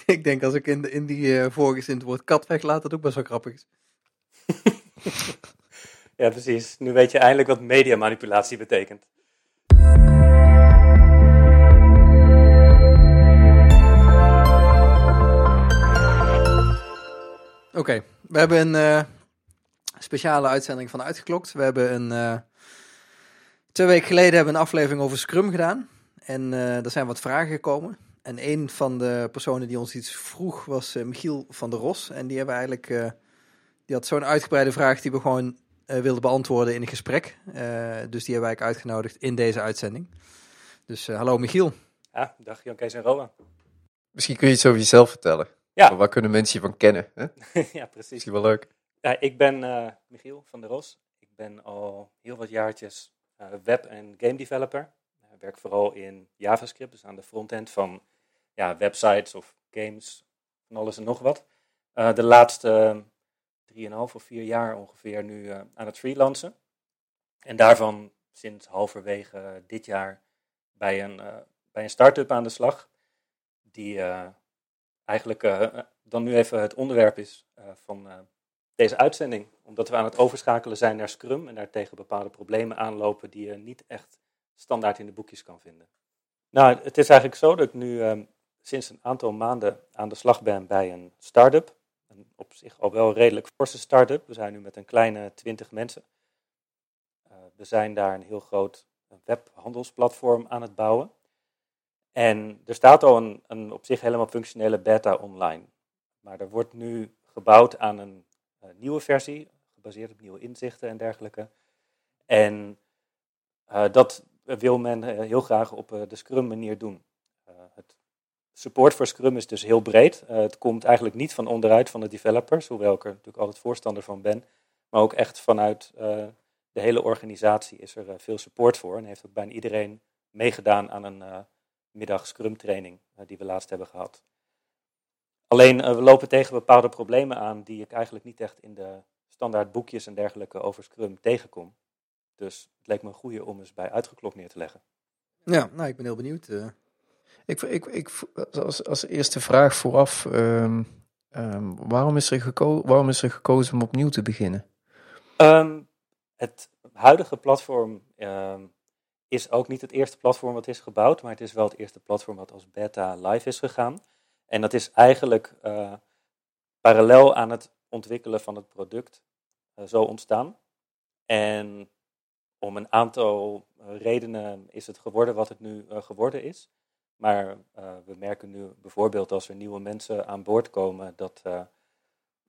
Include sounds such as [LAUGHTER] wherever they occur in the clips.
[LAUGHS] ik denk als ik in, de, in die uh, voorgezin het woord kat weglaat, dat ook best wel grappig is. [LAUGHS] ja, precies. Nu weet je eindelijk wat mediamanipulatie betekent. Oké, we hebben een uh, speciale uitzending van Uitgeklokt. We hebben een... Uh, twee weken geleden hebben we een aflevering over Scrum gedaan. En er zijn wat vragen gekomen. En een van de personen die ons iets vroeg was Michiel van der Ros. En die hebben eigenlijk... die had zo'n uitgebreide vraag die we gewoon wilden beantwoorden in een gesprek. dus die hebben wij uitgenodigd in deze uitzending. Dus hallo Michiel. Ja, dag Jan Kees en Roa. Misschien kun je iets over jezelf vertellen. Ja. waar kunnen mensen je van kennen? Hè? [LAUGHS] ja, precies. Misschien wel leuk. Ja, ik ben uh, Michiel van der Ros. Ik ben al heel wat jaartjes uh, web- en game developer. Werk vooral in JavaScript, dus aan de frontend van ja, websites of games, van alles en nog wat. Uh, de laatste drieënhalf of vier jaar ongeveer nu aan het freelancen. En daarvan sinds halverwege dit jaar bij een, bij een start-up aan de slag. Die eigenlijk dan nu even het onderwerp is van deze uitzending. Omdat we aan het overschakelen zijn naar Scrum en daar tegen bepaalde problemen aanlopen die je niet echt standaard in de boekjes kan vinden. Nou, het is eigenlijk zo dat ik nu um, sinds een aantal maanden aan de slag ben bij een start-up. Een op zich al wel redelijk forse start-up. We zijn nu met een kleine twintig mensen. we zijn daar een heel groot webhandelsplatform aan het bouwen. En er staat al een, een op zich helemaal functionele beta online. Maar er wordt nu gebouwd aan een uh, nieuwe versie, gebaseerd op nieuwe inzichten en dergelijke. En uh, dat wil men uh, heel graag op de Scrum manier doen. het support voor Scrum is dus heel breed. het komt eigenlijk niet van onderuit van de developers, hoewel ik er natuurlijk altijd voorstander van ben. Maar ook echt vanuit de hele organisatie is er veel support voor. En heeft ook bijna iedereen meegedaan aan een middag Scrum training die we laatst hebben gehad. Alleen we lopen tegen bepaalde problemen aan die ik eigenlijk niet echt in de standaard boekjes en dergelijke over Scrum tegenkom. Dus het leek me een goede om eens bij uitgeklokt neer te leggen. Ja, nou ik ben heel benieuwd. Uh. Ik, ik, ik, als, als eerste vraag vooraf, um, um, waarom, is er geko waarom is er gekozen om opnieuw te beginnen? Um, het huidige platform is ook niet het eerste platform wat is gebouwd, maar het is wel het eerste platform wat als beta live is gegaan. En dat is eigenlijk uh, parallel aan het ontwikkelen van het product uh, zo ontstaan. En om een aantal redenen is het geworden wat het nu uh, geworden is. Maar we merken nu bijvoorbeeld als er nieuwe mensen aan boord komen, dat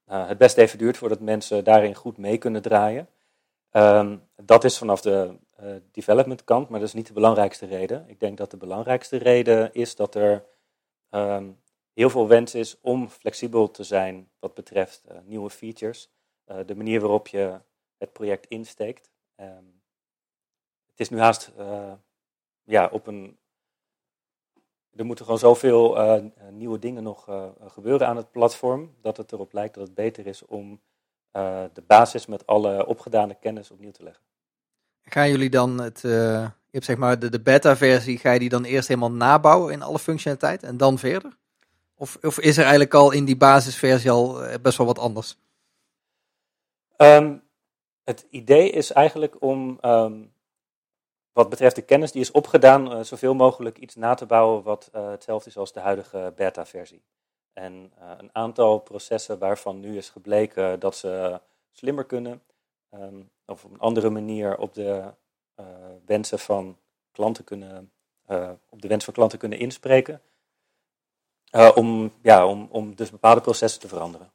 het best even duurt voordat mensen daarin goed mee kunnen draaien. Um, dat is vanaf de development kant, maar dat is niet de belangrijkste reden. Ik denk dat de belangrijkste reden is dat er um, heel veel wens is om flexibel te zijn wat betreft nieuwe features. De manier waarop je het project insteekt. Um, het is nu haast ja, op een. Er moeten gewoon zoveel nieuwe dingen nog gebeuren aan het platform, dat het erop lijkt dat het beter is om de basis met alle opgedane kennis opnieuw te leggen. Gaan jullie dan het, uh, je hebt zeg maar de, de beta-versie, ga je die dan eerst helemaal nabouwen in alle functionaliteit en dan verder? Of, of is er eigenlijk al in die basisversie al best wel wat anders? Um, het idee is eigenlijk om, um, wat betreft de kennis die is opgedaan, uh, zoveel mogelijk iets na te bouwen wat hetzelfde is als de huidige beta-versie. En een aantal processen waarvan nu is gebleken dat ze slimmer kunnen, um, of op een andere manier op de wensen van klanten kunnen, op de wens van klanten kunnen inspreken. Om, ja, om, om dus bepaalde processen te veranderen.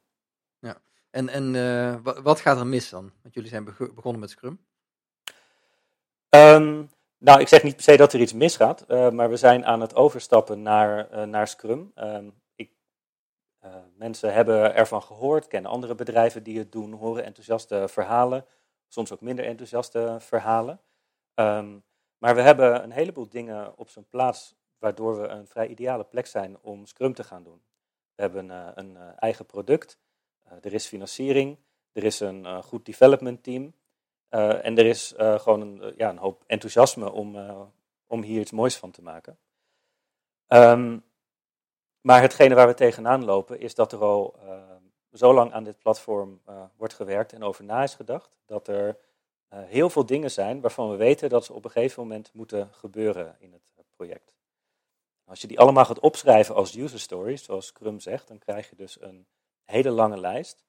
Ja, en, en wat gaat er mis dan? Want jullie zijn begonnen met Scrum. Um, nou, ik zeg niet per se dat er iets misgaat, maar we zijn aan het overstappen naar, naar Scrum. Um, ik, mensen hebben ervan gehoord, kennen andere bedrijven die het doen, horen enthousiaste verhalen soms ook minder enthousiaste verhalen. Um, maar we hebben een heleboel dingen op zijn plaats waardoor we een vrij ideale plek zijn om Scrum te gaan doen. We hebben een eigen product, er is financiering, er is een goed development team en er is gewoon een, ja, een hoop enthousiasme om, om hier iets moois van te maken. Um, Maar hetgene waar we tegenaan lopen is dat er al zo lang aan dit platform wordt gewerkt en over na is gedacht, dat er heel veel dingen zijn waarvan we weten dat ze op een gegeven moment moeten gebeuren in het project. Als je die allemaal gaat opschrijven als user stories, zoals Scrum zegt, dan krijg je dus een hele lange lijst.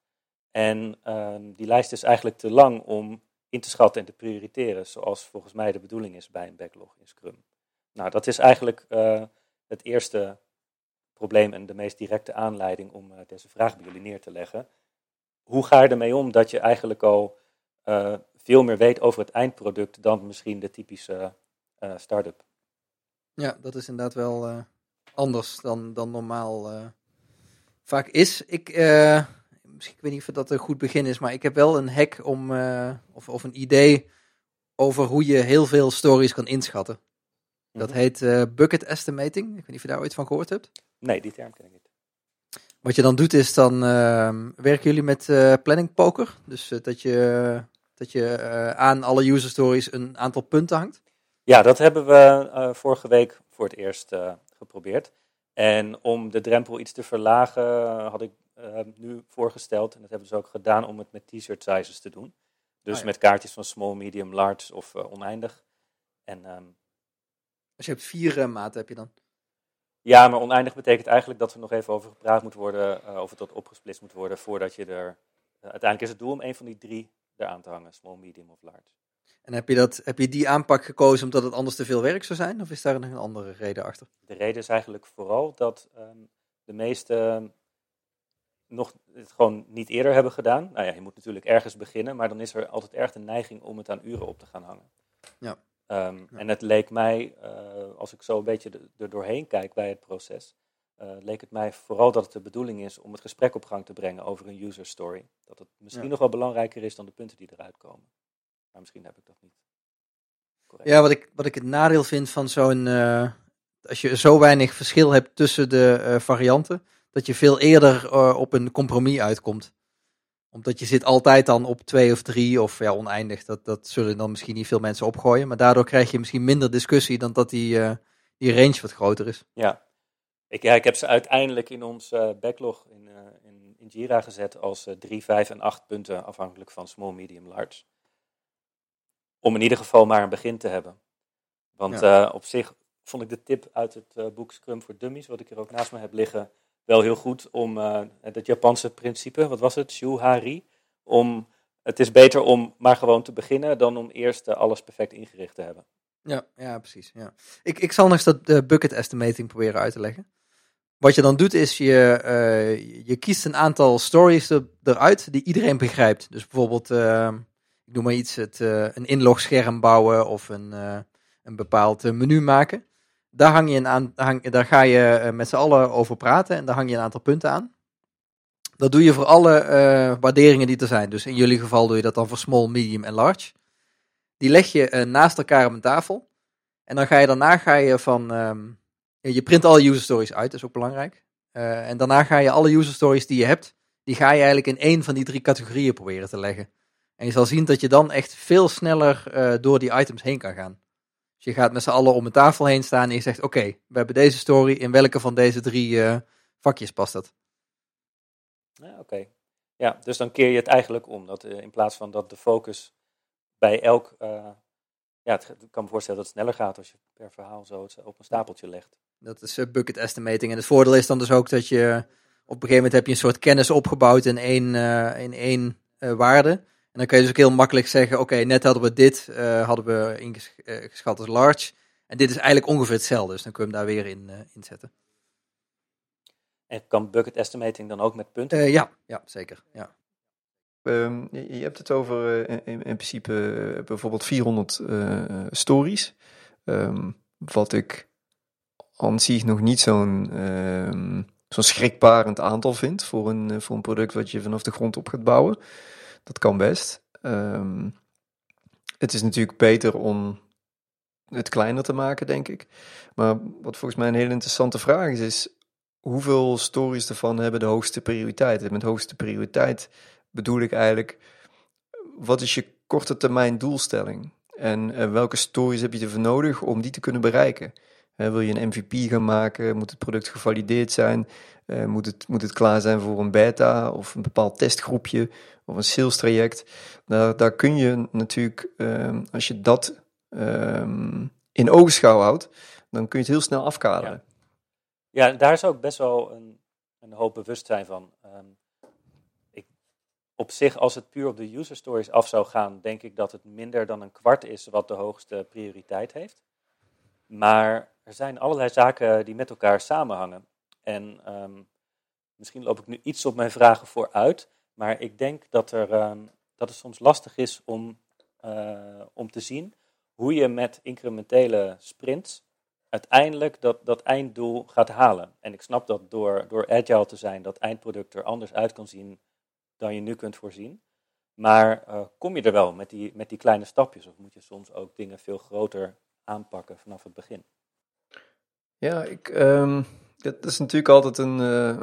En ehm, die lijst is eigenlijk te lang om in te schatten en te prioriteren, zoals volgens mij de bedoeling is bij een backlog in Scrum. Nou, dat is eigenlijk uh, het eerste probleem en de meest directe aanleiding om uh, deze vraag bij jullie neer te leggen. Hoe ga je ermee om dat je eigenlijk al uh, veel meer weet over het eindproduct dan misschien de typische start-up? Ja, dat is inderdaad wel anders dan, dan normaal vaak is. Ik, misschien, ik weet niet of dat een goed begin is, maar ik heb wel een hack om, of, of een idee over hoe je heel veel stories kan inschatten. Dat Mhm. heet eh, bucket estimating. Ik weet niet of je daar ooit van gehoord hebt. Nee, die term ken ik niet. Wat je dan doet is dan ehm, werken jullie met eh, planning poker. Dus eh, dat je, dat je eh, aan alle user stories een aantal punten hangt. Ja, dat hebben we vorige week voor het eerst geprobeerd. En om de drempel iets te verlagen, had ik uh, nu voorgesteld, en dat hebben we dus ook gedaan, om het met t-shirt sizes te doen. Dus Ah, ja. met kaartjes van small, medium, large of uh, oneindig. En um, Dus je hebt vier eh, maten heb je dan. ja, maar oneindig betekent eigenlijk dat er nog even over gepraat moet worden, uh, of het tot opgesplitst moet worden, voordat je er... uiteindelijk is het doel om een van die drie eraan te hangen, small, medium of large. En heb je, dat, heb je die aanpak gekozen omdat het anders te veel werk zou zijn? Of is daar nog een andere reden achter? De reden is eigenlijk vooral dat um, de meeste nog het gewoon niet eerder hebben gedaan. Nou ja, je moet natuurlijk ergens beginnen, maar dan is er altijd erg de neiging om het aan uren op te gaan hangen. Ja. Um, Ja. En het leek mij, uh, als ik zo een beetje er doorheen kijk bij het proces, uh, leek het mij vooral dat het de bedoeling is om het gesprek op gang te brengen over een user story. Dat het misschien Ja. nog wel belangrijker is dan de punten die eruit komen. Maar misschien heb ik dat niet. Correct. Ja, wat ik, wat ik het nadeel vind van zo'n. eh, als je zo weinig verschil hebt tussen de eh, varianten, dat je veel eerder eh, op een compromis uitkomt. Omdat je zit altijd dan op twee of drie of ja, oneindig. Dat, dat zullen dan misschien niet veel mensen opgooien. Maar daardoor krijg je misschien minder discussie dan dat die, eh, die range wat groter is. Ja. Ik, ja, ik heb ze uiteindelijk in ons eh, backlog in, eh, in, in Jira gezet als 3, 5 en 8 punten, afhankelijk van small, medium, large. Om in ieder geval maar een begin te hebben. Want op zich vond ik de tip uit het boek Scrum for Dummies, wat ik hier ook naast me heb liggen, wel heel goed om eh, het Japanse principe, wat was het, Shuhari, om het is beter om maar gewoon te beginnen dan om eerst eh, alles perfect ingericht te hebben. Ja, ja precies. Ja. Ik, ik zal nog eens dat eh, bucket estimating proberen uit te leggen. Wat je dan doet is, je, je kiest een aantal stories er, eruit die iedereen begrijpt. Dus bijvoorbeeld, eh, ik noem maar iets, het, een inlogscherm bouwen of een, een bepaald menu maken. Daar, hang je een aan, hang, daar ga je eh, met z'n allen over praten en daar hang je een aantal punten aan. Dat doe je voor alle eh, waarderingen die er zijn. Dus in jullie geval doe je dat dan voor small, medium en large. Die leg je eh, naast elkaar op een tafel. En dan ga je daarna ga je van. ehm, je print alle user stories uit, dat is ook belangrijk. En daarna ga je alle user stories die je hebt, die ga je eigenlijk in één van die drie categorieën proberen te leggen. En je zal zien dat je dan echt veel sneller door die items heen kan gaan. Je gaat met z'n allen om een tafel heen staan en je zegt: Oké, we hebben deze story. In welke van deze drie eh, vakjes past dat? Ja, oké. Ja, dus dan keer je het eigenlijk om. Dat, uh, in plaats van dat de focus bij elk. Uh, ja, het, ik kan me voorstellen dat het sneller gaat als je per verhaal zo het op een stapeltje legt. Dat is bucket estimating. En het voordeel is dan dus ook dat je. Op een gegeven moment heb je een soort kennis opgebouwd in één, in één waarde. En dan kun je dus ook heel makkelijk zeggen: Oké, okay, net hadden we dit, uh, hadden we ingeschat als large. En dit is eigenlijk ongeveer hetzelfde. Dus dan kun je hem daar weer in, uh, in zetten. En kan bucket estimating dan ook met punten? Uh, ja, ja, zeker. Ja. Um, je, hebt het over uh, in, in, principe uh, bijvoorbeeld 400 uh, stories. Um, wat ik aan zich nog niet zo'n um, zo'n schrikbarend aantal vind voor een, eh, voor een product wat je vanaf de grond op gaat bouwen. Dat kan best. Ehm, het is natuurlijk beter om het kleiner te maken, denk ik. Maar wat volgens mij een hele interessante vraag is, is hoeveel stories ervan hebben de hoogste prioriteit? En met hoogste prioriteit bedoel ik eigenlijk, wat is je korte termijn doelstelling? En uh, welke stories heb je ervoor nodig om die te kunnen bereiken? Wil je een MVP gaan maken? Moet het product gevalideerd zijn? Uh, moet, het, moet het klaar zijn voor een beta of een bepaald testgroepje of een sales traject? Daar, daar kun je natuurlijk, um, als je dat um, in oogschouw houdt, dan kun je het heel snel afkaderen. Ja, daar is ook best wel een, een hoop bewustzijn van. Um, ik, op zich, als het puur op de user stories af zou gaan, denk ik dat het minder dan een kwart is wat de hoogste prioriteit heeft. Maar er zijn allerlei zaken die met elkaar samenhangen. En misschien loop ik nu iets op mijn vragen vooruit, maar ik denk dat, er, um, dat het soms lastig is om, uh, om te zien hoe je met incrementele sprints uiteindelijk dat, dat einddoel gaat halen. En ik snap dat door, door agile te zijn, dat eindproduct er anders uit kan zien dan je nu kunt voorzien. Maar uh, kom je er wel met die, met die kleine stapjes? Of moet je soms ook dingen veel groter aanpakken vanaf het begin? Ja, ik, um, dat is natuurlijk altijd een, uh,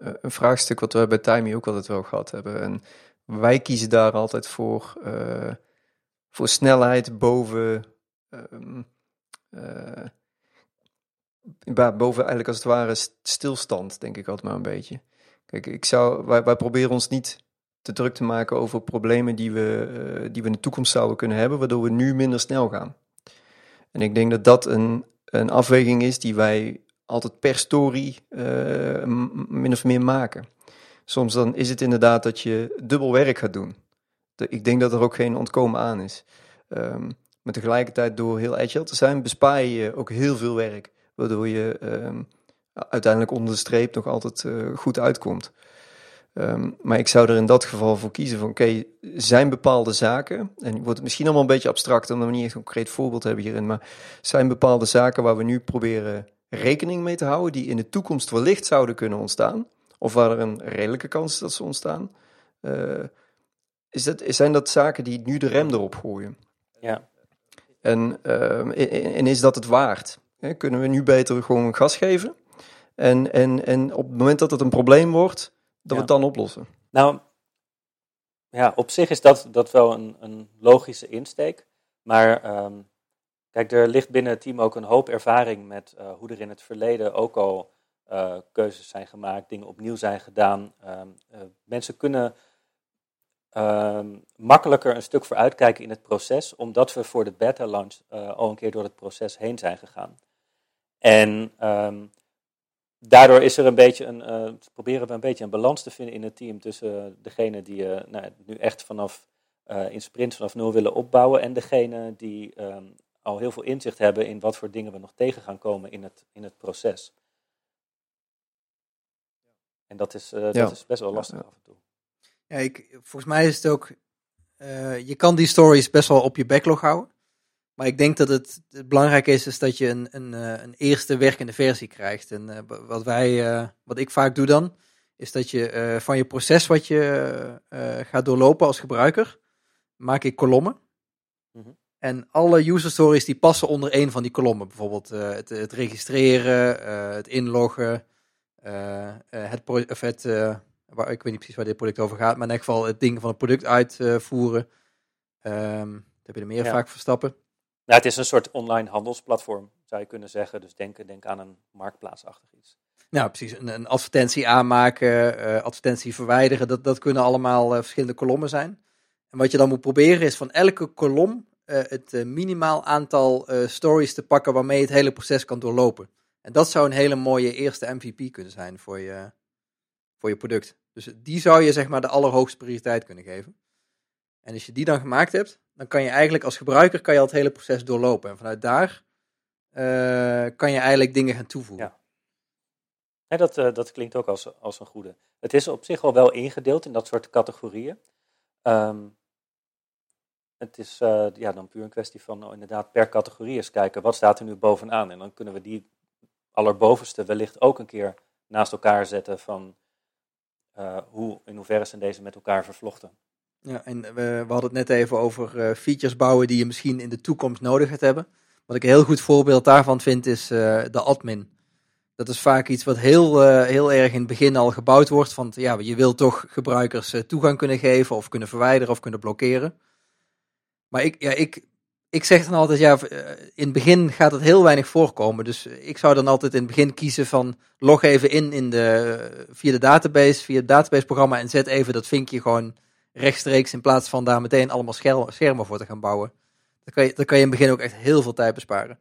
een vraagstuk wat we bij Timey ook altijd wel gehad hebben. En wij kiezen daar altijd voor, uh, voor snelheid boven, um, boven eigenlijk als het ware stilstand, denk ik altijd maar een beetje. Kijk, ik zou, wij, wij proberen ons niet te druk te maken over problemen die we, die we in de toekomst zouden kunnen hebben, waardoor we nu minder snel gaan. En ik denk dat dat een, een afweging is die wij altijd per story uh, min of meer maken. Soms dan is het inderdaad dat je dubbel werk gaat doen. Ik denk dat er ook geen ontkomen aan is. Um, maar tegelijkertijd door heel agile te zijn, bespaar je ook heel veel werk. Waardoor je um, uiteindelijk onder de streep nog altijd uh, goed uitkomt. Um, maar ik zou er in dat geval voor kiezen van oké, zijn bepaalde zaken, en wordt het misschien allemaal een beetje abstract, omdat we niet een concreet voorbeeld hebben hierin, maar zijn bepaalde zaken waar we nu proberen rekening mee te houden, die in de toekomst wellicht zouden kunnen ontstaan, of waar er een redelijke kans is dat ze ontstaan, uh, is dat, zijn dat zaken die nu de rem erop gooien. Ja. En, uh, en, is dat het waard? Kunnen we nu beter gewoon gas geven? En, en, en op het moment dat het een probleem wordt, dat ja. we het dan oplossen. Nou, ja, op zich is dat, dat wel een, een logische insteek. Maar um, kijk, er ligt binnen het team ook een hoop ervaring met uh, hoe er in het verleden ook al uh, keuzes zijn gemaakt, dingen opnieuw zijn gedaan. Um, uh, mensen kunnen um, makkelijker een stuk vooruitkijken in het proces, omdat we voor de beta launch al een keer door het proces heen zijn gegaan. En daardoor is er een beetje een, proberen we een beetje een balans te vinden in het team tussen degene die nou, nu echt vanaf in sprint vanaf nul willen opbouwen en degene die al heel veel inzicht hebben in wat voor dingen we nog tegen gaan komen in het, in het proces. En dat is, ja. dat is best wel lastig ja. af en toe. Ja, ik, volgens mij is het ook, je kan die stories best wel op je backlog houden. Maar ik denk dat het, het belangrijk is, is dat je een, een, een eerste werkende versie krijgt. En uh, wat, wij, uh, wat ik vaak doe dan, is dat je uh, van je proces wat je gaat doorlopen als gebruiker, maak ik kolommen. Mm -hmm. En alle user stories die passen onder één van die kolommen. Bijvoorbeeld het, het, registreren, het inloggen, het, of het waar, ik weet niet precies waar dit product over gaat, maar in ieder geval het ding van het product uitvoeren. Um, heb je er meer ja. vaak verstappen. Nou, het is een soort online handelsplatform, zou je kunnen zeggen. Dus denk, denk aan een marktplaatsachtig iets. Nou, precies. Een, een advertentie aanmaken, advertentie verwijderen, dat, dat kunnen allemaal verschillende kolommen zijn. En wat je dan moet proberen is van elke kolom het minimaal aantal stories te pakken waarmee het hele proces kan doorlopen. En dat zou een hele mooie eerste MVP kunnen zijn voor je, voor je product. Dus die zou je zeg maar de allerhoogste prioriteit kunnen geven. En als je die dan gemaakt hebt, dan kan je eigenlijk als gebruiker kan je al het hele proces doorlopen. En vanuit daar kan je eigenlijk dingen gaan toevoegen. Ja. dat, dat klinkt ook als, als een goede. Het is op zich al wel ingedeeld in dat soort categorieën. Um, het is uh, ja, dan puur een kwestie van oh, inderdaad per categorie eens kijken. Wat staat er nu bovenaan? En dan kunnen we die allerbovenste wellicht ook een keer naast elkaar zetten van hoe, in hoeverre zijn deze met elkaar vervlochten. Ja, en we, hadden het net even over uh, features bouwen die je misschien in de toekomst nodig gaat hebben. Wat ik een heel goed voorbeeld daarvan vind is de admin. Dat is vaak iets wat heel, heel erg in het begin al gebouwd wordt. Want ja, je wil toch gebruikers toegang kunnen geven of kunnen verwijderen of kunnen blokkeren. Maar ik, ja, ik, ik zeg dan altijd, ja, eh, in het begin gaat het heel weinig voorkomen. Dus ik zou dan altijd in het begin kiezen van log even in, in de, via de database, via het databaseprogramma en zet even dat vinkje gewoon rechtstreeks in plaats van daar meteen allemaal schermen, schermen voor te gaan bouwen. Dan kan, je, dan kan je in het begin ook echt heel veel tijd besparen.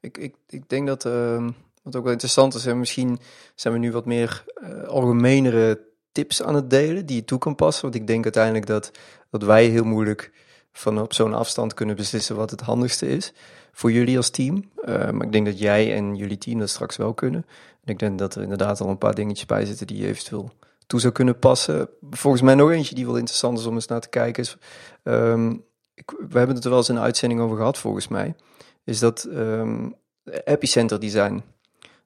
Ik, ik, ik denk dat, uh, wat ook wel interessant is, en misschien zijn we nu wat meer uh, algemenere tips aan het delen die je toe kan passen. Want ik denk uiteindelijk dat, dat wij heel moeilijk van op zo'n afstand kunnen beslissen wat het handigste is voor jullie als team. Uh, maar ik denk dat jij en jullie team dat straks wel kunnen. En ik denk dat er inderdaad al een paar dingetjes bij zitten die je eventueel toe zou kunnen passen. Volgens mij nog eentje die wel interessant is om eens naar te kijken is... Ik, we hebben het er wel eens in een uitzending over gehad volgens mij. Is dat um, epicenter design.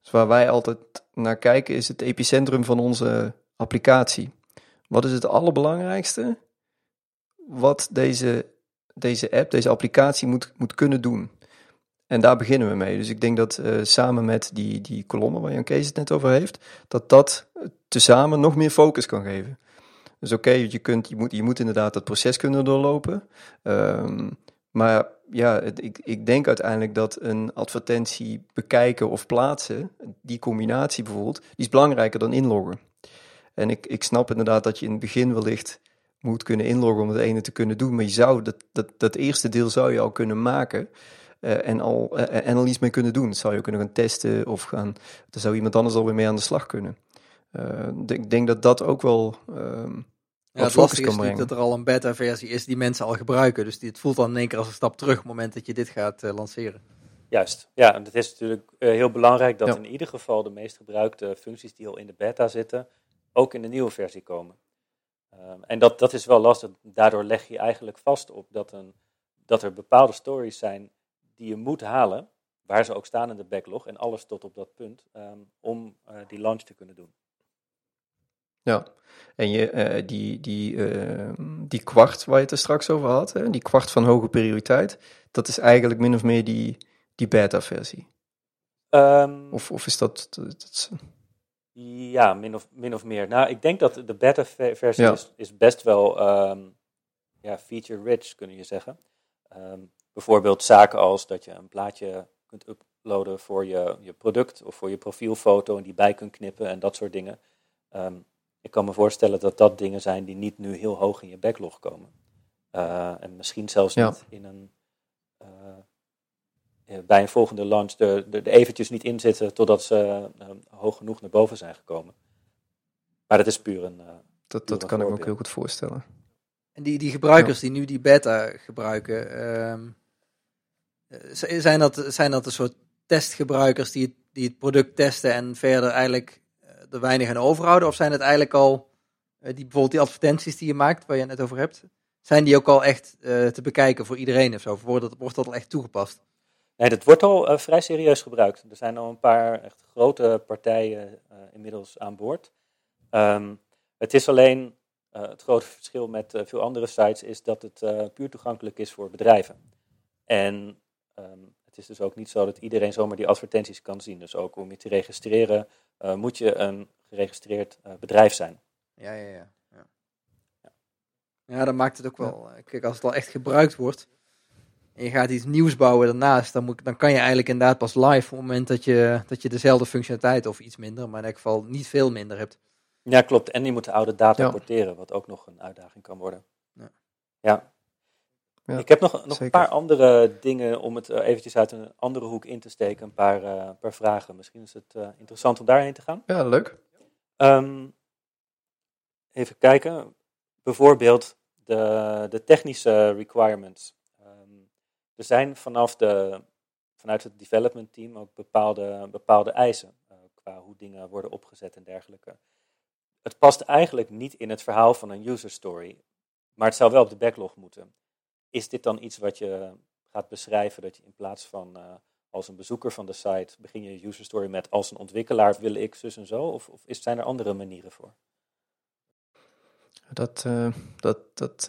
Dus waar wij altijd naar kijken is het epicentrum van onze applicatie. Wat is het allerbelangrijkste wat deze, deze app, deze applicatie moet, moet kunnen doen? En daar beginnen we mee. Dus ik denk dat uh, samen met die, die kolommen waar Jan Kees het net over heeft, dat dat tezamen nog meer focus kan geven. Dus oké, je, kunt, je, moet, je moet inderdaad dat proces kunnen doorlopen. Um, maar ja, ik, ik denk uiteindelijk dat een advertentie bekijken of plaatsen, die combinatie bijvoorbeeld, die is belangrijker dan inloggen. En ik, ik snap inderdaad dat je in het begin wellicht moet kunnen inloggen om het ene te kunnen doen. Maar je zou dat, dat, dat eerste deel zou je al kunnen maken. Uh, en, al, uh, en al iets mee kunnen doen. Dat zou je kunnen gaan testen of gaan. Daar zou iemand anders alweer mee aan de slag kunnen. Uh, ik denk dat dat ook wel. Um, ja, het lastige is natuurlijk dat er al een beta-versie is die mensen al gebruiken. Dus die, het voelt dan in één keer als een stap terug op het moment dat je dit gaat lanceren. Juist, ja, en het is natuurlijk heel belangrijk dat ja. in ieder geval de meest gebruikte functies die al in de beta zitten, ook in de nieuwe versie komen. Um, en dat, dat is wel lastig. Daardoor leg je eigenlijk vast op dat, een, dat er bepaalde stories zijn die je moet halen, waar ze ook staan in de backlog, en alles tot op dat punt, um, om uh, die launch te kunnen doen. Ja, en je, uh, die, die, uh, die kwart waar je het er straks over had, hè, die kwart van hoge prioriteit, dat is eigenlijk min of meer die, die beta-versie. Um, of, of is dat, dat, dat ja, min of, min of meer. Nou, ik denk dat de beta-versie ja. is, is, best wel um, ja, feature-rich, kun je zeggen. Um, bijvoorbeeld zaken als dat je een plaatje kunt uploaden voor je, je product of voor je profielfoto en die bij kunt knippen en dat soort dingen. Um, ik kan me voorstellen dat dat dingen zijn die niet nu heel hoog in je backlog komen. Uh, en misschien zelfs ja. niet in een, uh, bij een volgende launch er, er, eventjes niet in zitten totdat ze uh, hoog genoeg naar boven zijn gekomen. Maar dat is puur een. dat dat kan ik me ook heel goed voorstellen. En die, die gebruikers ja. die nu die beta gebruiken, ehm, zijn, dat, zijn dat een soort testgebruikers die het, die het product testen en verder eigenlijk er weinig aan overhouden? Of zijn het eigenlijk al, die, bijvoorbeeld die advertenties die je maakt, waar je het net over hebt, zijn die ook al echt uh, te bekijken voor iedereen of zo? Of wordt dat, wordt dat al echt toegepast? Nee, dat wordt al uh, vrij serieus gebruikt. Er zijn al een paar echt grote partijen uh, inmiddels aan boord. Um, het is alleen, het grote verschil met veel andere sites is dat het puur toegankelijk is voor bedrijven. En um, het is dus ook niet zo dat iedereen zomaar die advertenties kan zien. Dus ook om je te registreren moet je een geregistreerd bedrijf zijn. Ja, ja, ja. Ja, ja. ja dat maakt het ook wel. Kijk, als het al echt gebruikt wordt en je gaat iets nieuws bouwen daarnaast, dan, moet, dan kan je eigenlijk inderdaad pas live op het moment dat je, dat je dezelfde functionaliteit of iets minder, maar in elk geval niet veel minder hebt. Ja, klopt. En je moet de oude data porteren, wat ook nog een uitdaging kan worden. Ja. ja. Ja, ik heb nog, nog een paar andere dingen om het uh, eventjes uit een andere hoek in te steken. Een paar, uh, paar vragen. Misschien is het uh, interessant om daarheen te gaan. Ja, leuk. Um, even kijken. Bijvoorbeeld de, de technische requirements. Er zijn vanaf de, vanuit het development team ook bepaalde, bepaalde eisen. qua hoe dingen worden opgezet en dergelijke. Het past eigenlijk niet in het verhaal van een user story. Maar het zou wel op de backlog moeten. Is dit dan iets wat je gaat beschrijven dat je in plaats van uh, als een bezoeker van de site begin je user story met als een ontwikkelaar wil ik zus en zo? Of, of zijn er andere manieren voor? Dat, uh, dat, dat,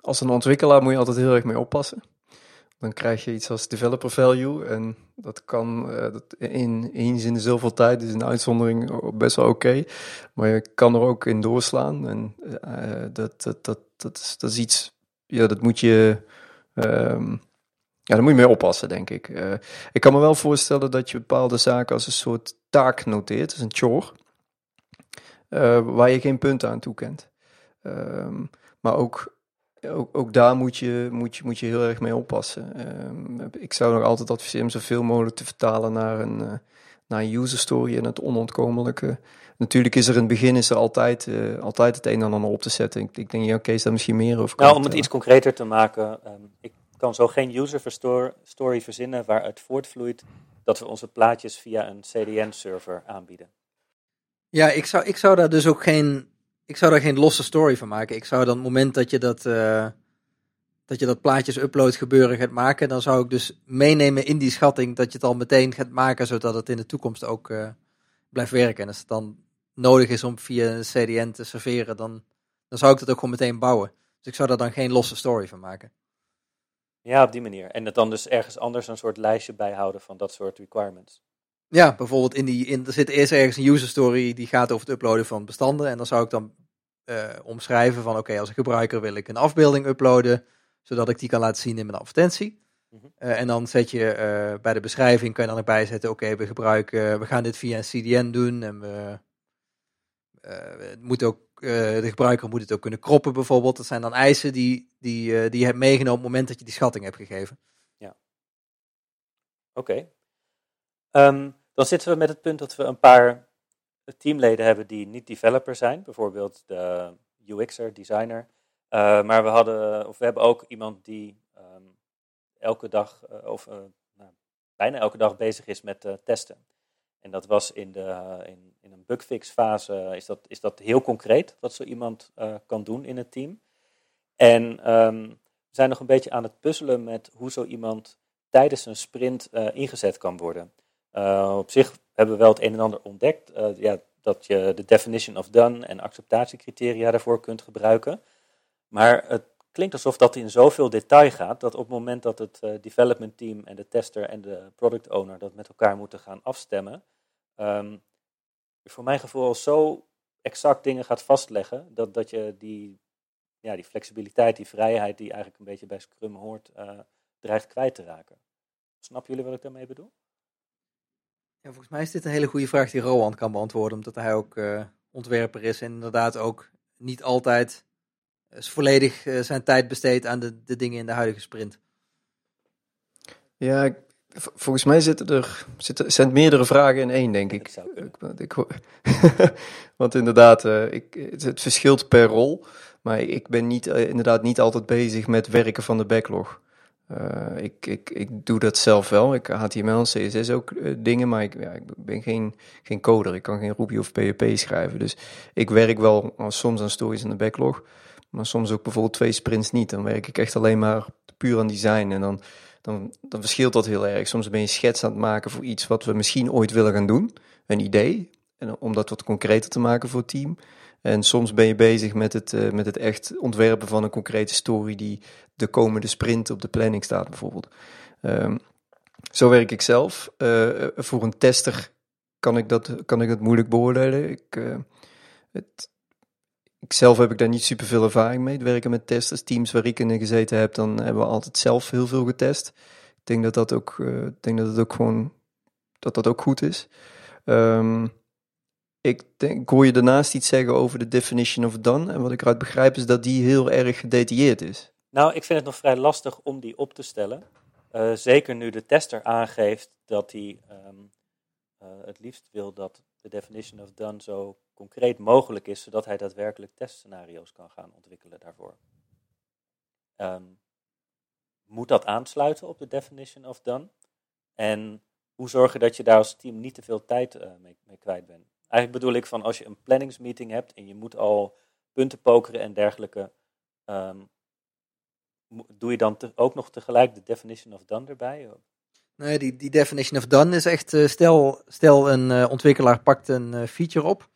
als een ontwikkelaar moet je altijd heel erg mee oppassen. Dan krijg je iets als developer value en dat kan dat in eens in de zoveel tijd is een uitzondering best wel oké, maar je kan er ook in doorslaan en dat, dat, dat, dat, is, dat is iets ja, dat moet je. ehm, ja, daar moet je mee oppassen, denk ik. Eh, ik kan me wel voorstellen dat je bepaalde zaken als een soort taak noteert, dus een chore, eh, waar je geen punten aan toekent. Ehm, maar ook, ook, ook daar moet je, moet, je, moet je heel erg mee oppassen. Ehm, ik zou nog altijd adviseren om zoveel mogelijk te vertalen naar een, eh, naar een user story en het onontkomelijke. Natuurlijk is er in het begin is er altijd, eh, altijd het een en ander op te zetten. Ik, ik denk, ja, Kees daar misschien meer over kan Nou, om het iets concreter te maken, ehm, ik kan zo geen user story verzinnen waaruit voortvloeit dat we onze plaatjes via een CDN-server aanbieden. Ja, ik zou, ik zou daar dus ook geen, ik zou daar geen losse story van maken. Ik zou dan het moment dat je dat, eh, dat je dat plaatjes upload gebeuren gaat maken, dan zou ik dus meenemen in die schatting dat je het al meteen gaat maken, zodat het in de toekomst ook eh, blijft werken. En als het dan nodig is om via een CDN te serveren, dan, dan zou ik dat ook gewoon meteen bouwen. Dus ik zou daar dan geen losse story van maken. Ja, op die manier. En het dan dus ergens anders een soort lijstje bijhouden van dat soort requirements. Ja, bijvoorbeeld in die, in, er zit eerst ergens een user story die gaat over het uploaden van bestanden. En dan zou ik dan eh, omschrijven van oké, als gebruiker wil ik een afbeelding uploaden, zodat ik die kan laten zien in mijn advertentie. Mhm. Eh, en dan zet je eh, bij de beschrijving, kan je dan erbij zetten, oké, we gebruiken, we gaan dit via een CDN doen en we, het moet ook, de gebruiker moet het ook kunnen kroppen bijvoorbeeld. Dat zijn dan eisen die, die, die je hebt meegenomen op het moment dat je die schatting hebt gegeven. Oké. Ehm, dan zitten we met het punt dat we een paar teamleden hebben die niet developer zijn. Bijvoorbeeld de UX'er, designer. Eh, maar we, hadden, of we hebben ook iemand die ehm, elke dag, eh, of eh, nou, bijna elke dag bezig is met testen. En dat was in, de, in, in een bugfix fase, is dat, is dat heel concreet wat zo iemand kan doen in het team. En ehm, we zijn nog een beetje aan het puzzelen met hoe zo iemand tijdens een sprint ingezet kan worden. Uh, op zich hebben we wel het een en ander ontdekt. Uh, ja, dat je de definition of done en acceptatiecriteria daarvoor kunt gebruiken. Maar het klinkt alsof dat in zoveel detail gaat, dat op het moment dat het uh, development team en de tester en de product owner dat met elkaar moeten gaan afstemmen, um, voor mijn gevoel al zo exact dingen gaat vastleggen, dat, dat je die, ja, die flexibiliteit, die vrijheid die eigenlijk een beetje bij Scrum hoort, dreigt kwijt te raken. Snappen jullie wat ik daarmee bedoel? Ja, volgens mij is dit een hele goede vraag die Roland kan beantwoorden, omdat hij ook uh, ontwerper is en inderdaad ook niet altijd uh, volledig uh, zijn tijd besteedt aan de, de dingen in de huidige sprint. Ja, volgens mij zitten er zitten, zijn meerdere vragen in één, denk ik. ik, ik want [LAUGHS] inderdaad, uh, ik, het, het, verschilt per rol. Maar ik ben niet, uh, inderdaad niet altijd bezig met werken van de backlog. Uh, ik, ik, ik doe dat zelf wel. Ik HTML en CSS ook dingen, maar ik ben geen, geen coder. Ik kan geen Ruby of PHP schrijven. Dus ik werk wel soms aan stories in de backlog. Maar soms ook bijvoorbeeld twee sprints niet. Dan werk ik echt alleen maar puur aan design. En dan dan, dan verschilt dat heel erg. Soms ben je schets aan het maken voor iets wat we misschien ooit willen gaan doen. Een idee. En om dat wat concreter te maken voor het team. En soms ben je bezig met het, uh, met het echt ontwerpen van een concrete story die de komende sprint op de planning staat, bijvoorbeeld. Um, zo werk ik zelf. Uh, voor een tester kan ik dat, kan ik dat moeilijk beoordelen. Ik, uh, het, zelf heb ik daar niet super veel ervaring mee. Het werken met testers, teams waar ik in gezeten heb, dan hebben we altijd zelf heel veel getest. Ik denk dat dat ook, ik denk dat het ook gewoon, dat dat ook goed is. Um, ik, ik hoor je daarnaast iets zeggen over de definition of done. En wat ik eruit begrijp is dat die heel erg gedetailleerd is. Nou, ik vind het nog vrij lastig om die op te stellen. Uh, zeker nu de tester aangeeft dat hij um, uh, het liefst wil dat de definition of done zo concreet mogelijk is, zodat hij daadwerkelijk testscenario's kan gaan ontwikkelen daarvoor. Um, moet dat aansluiten op de definition of done? En hoe zorgen dat je daar als team niet te veel tijd uh, mee, mee, kwijt bent? Eigenlijk bedoel ik van als je een planningsmeeting hebt en je moet al punten pokeren en dergelijke, um, doe je dan ook nog tegelijk de definition of done erbij? Nee, die, die definition of done is echt, uh, stel, stel een uh, ontwikkelaar pakt een uh, feature op. op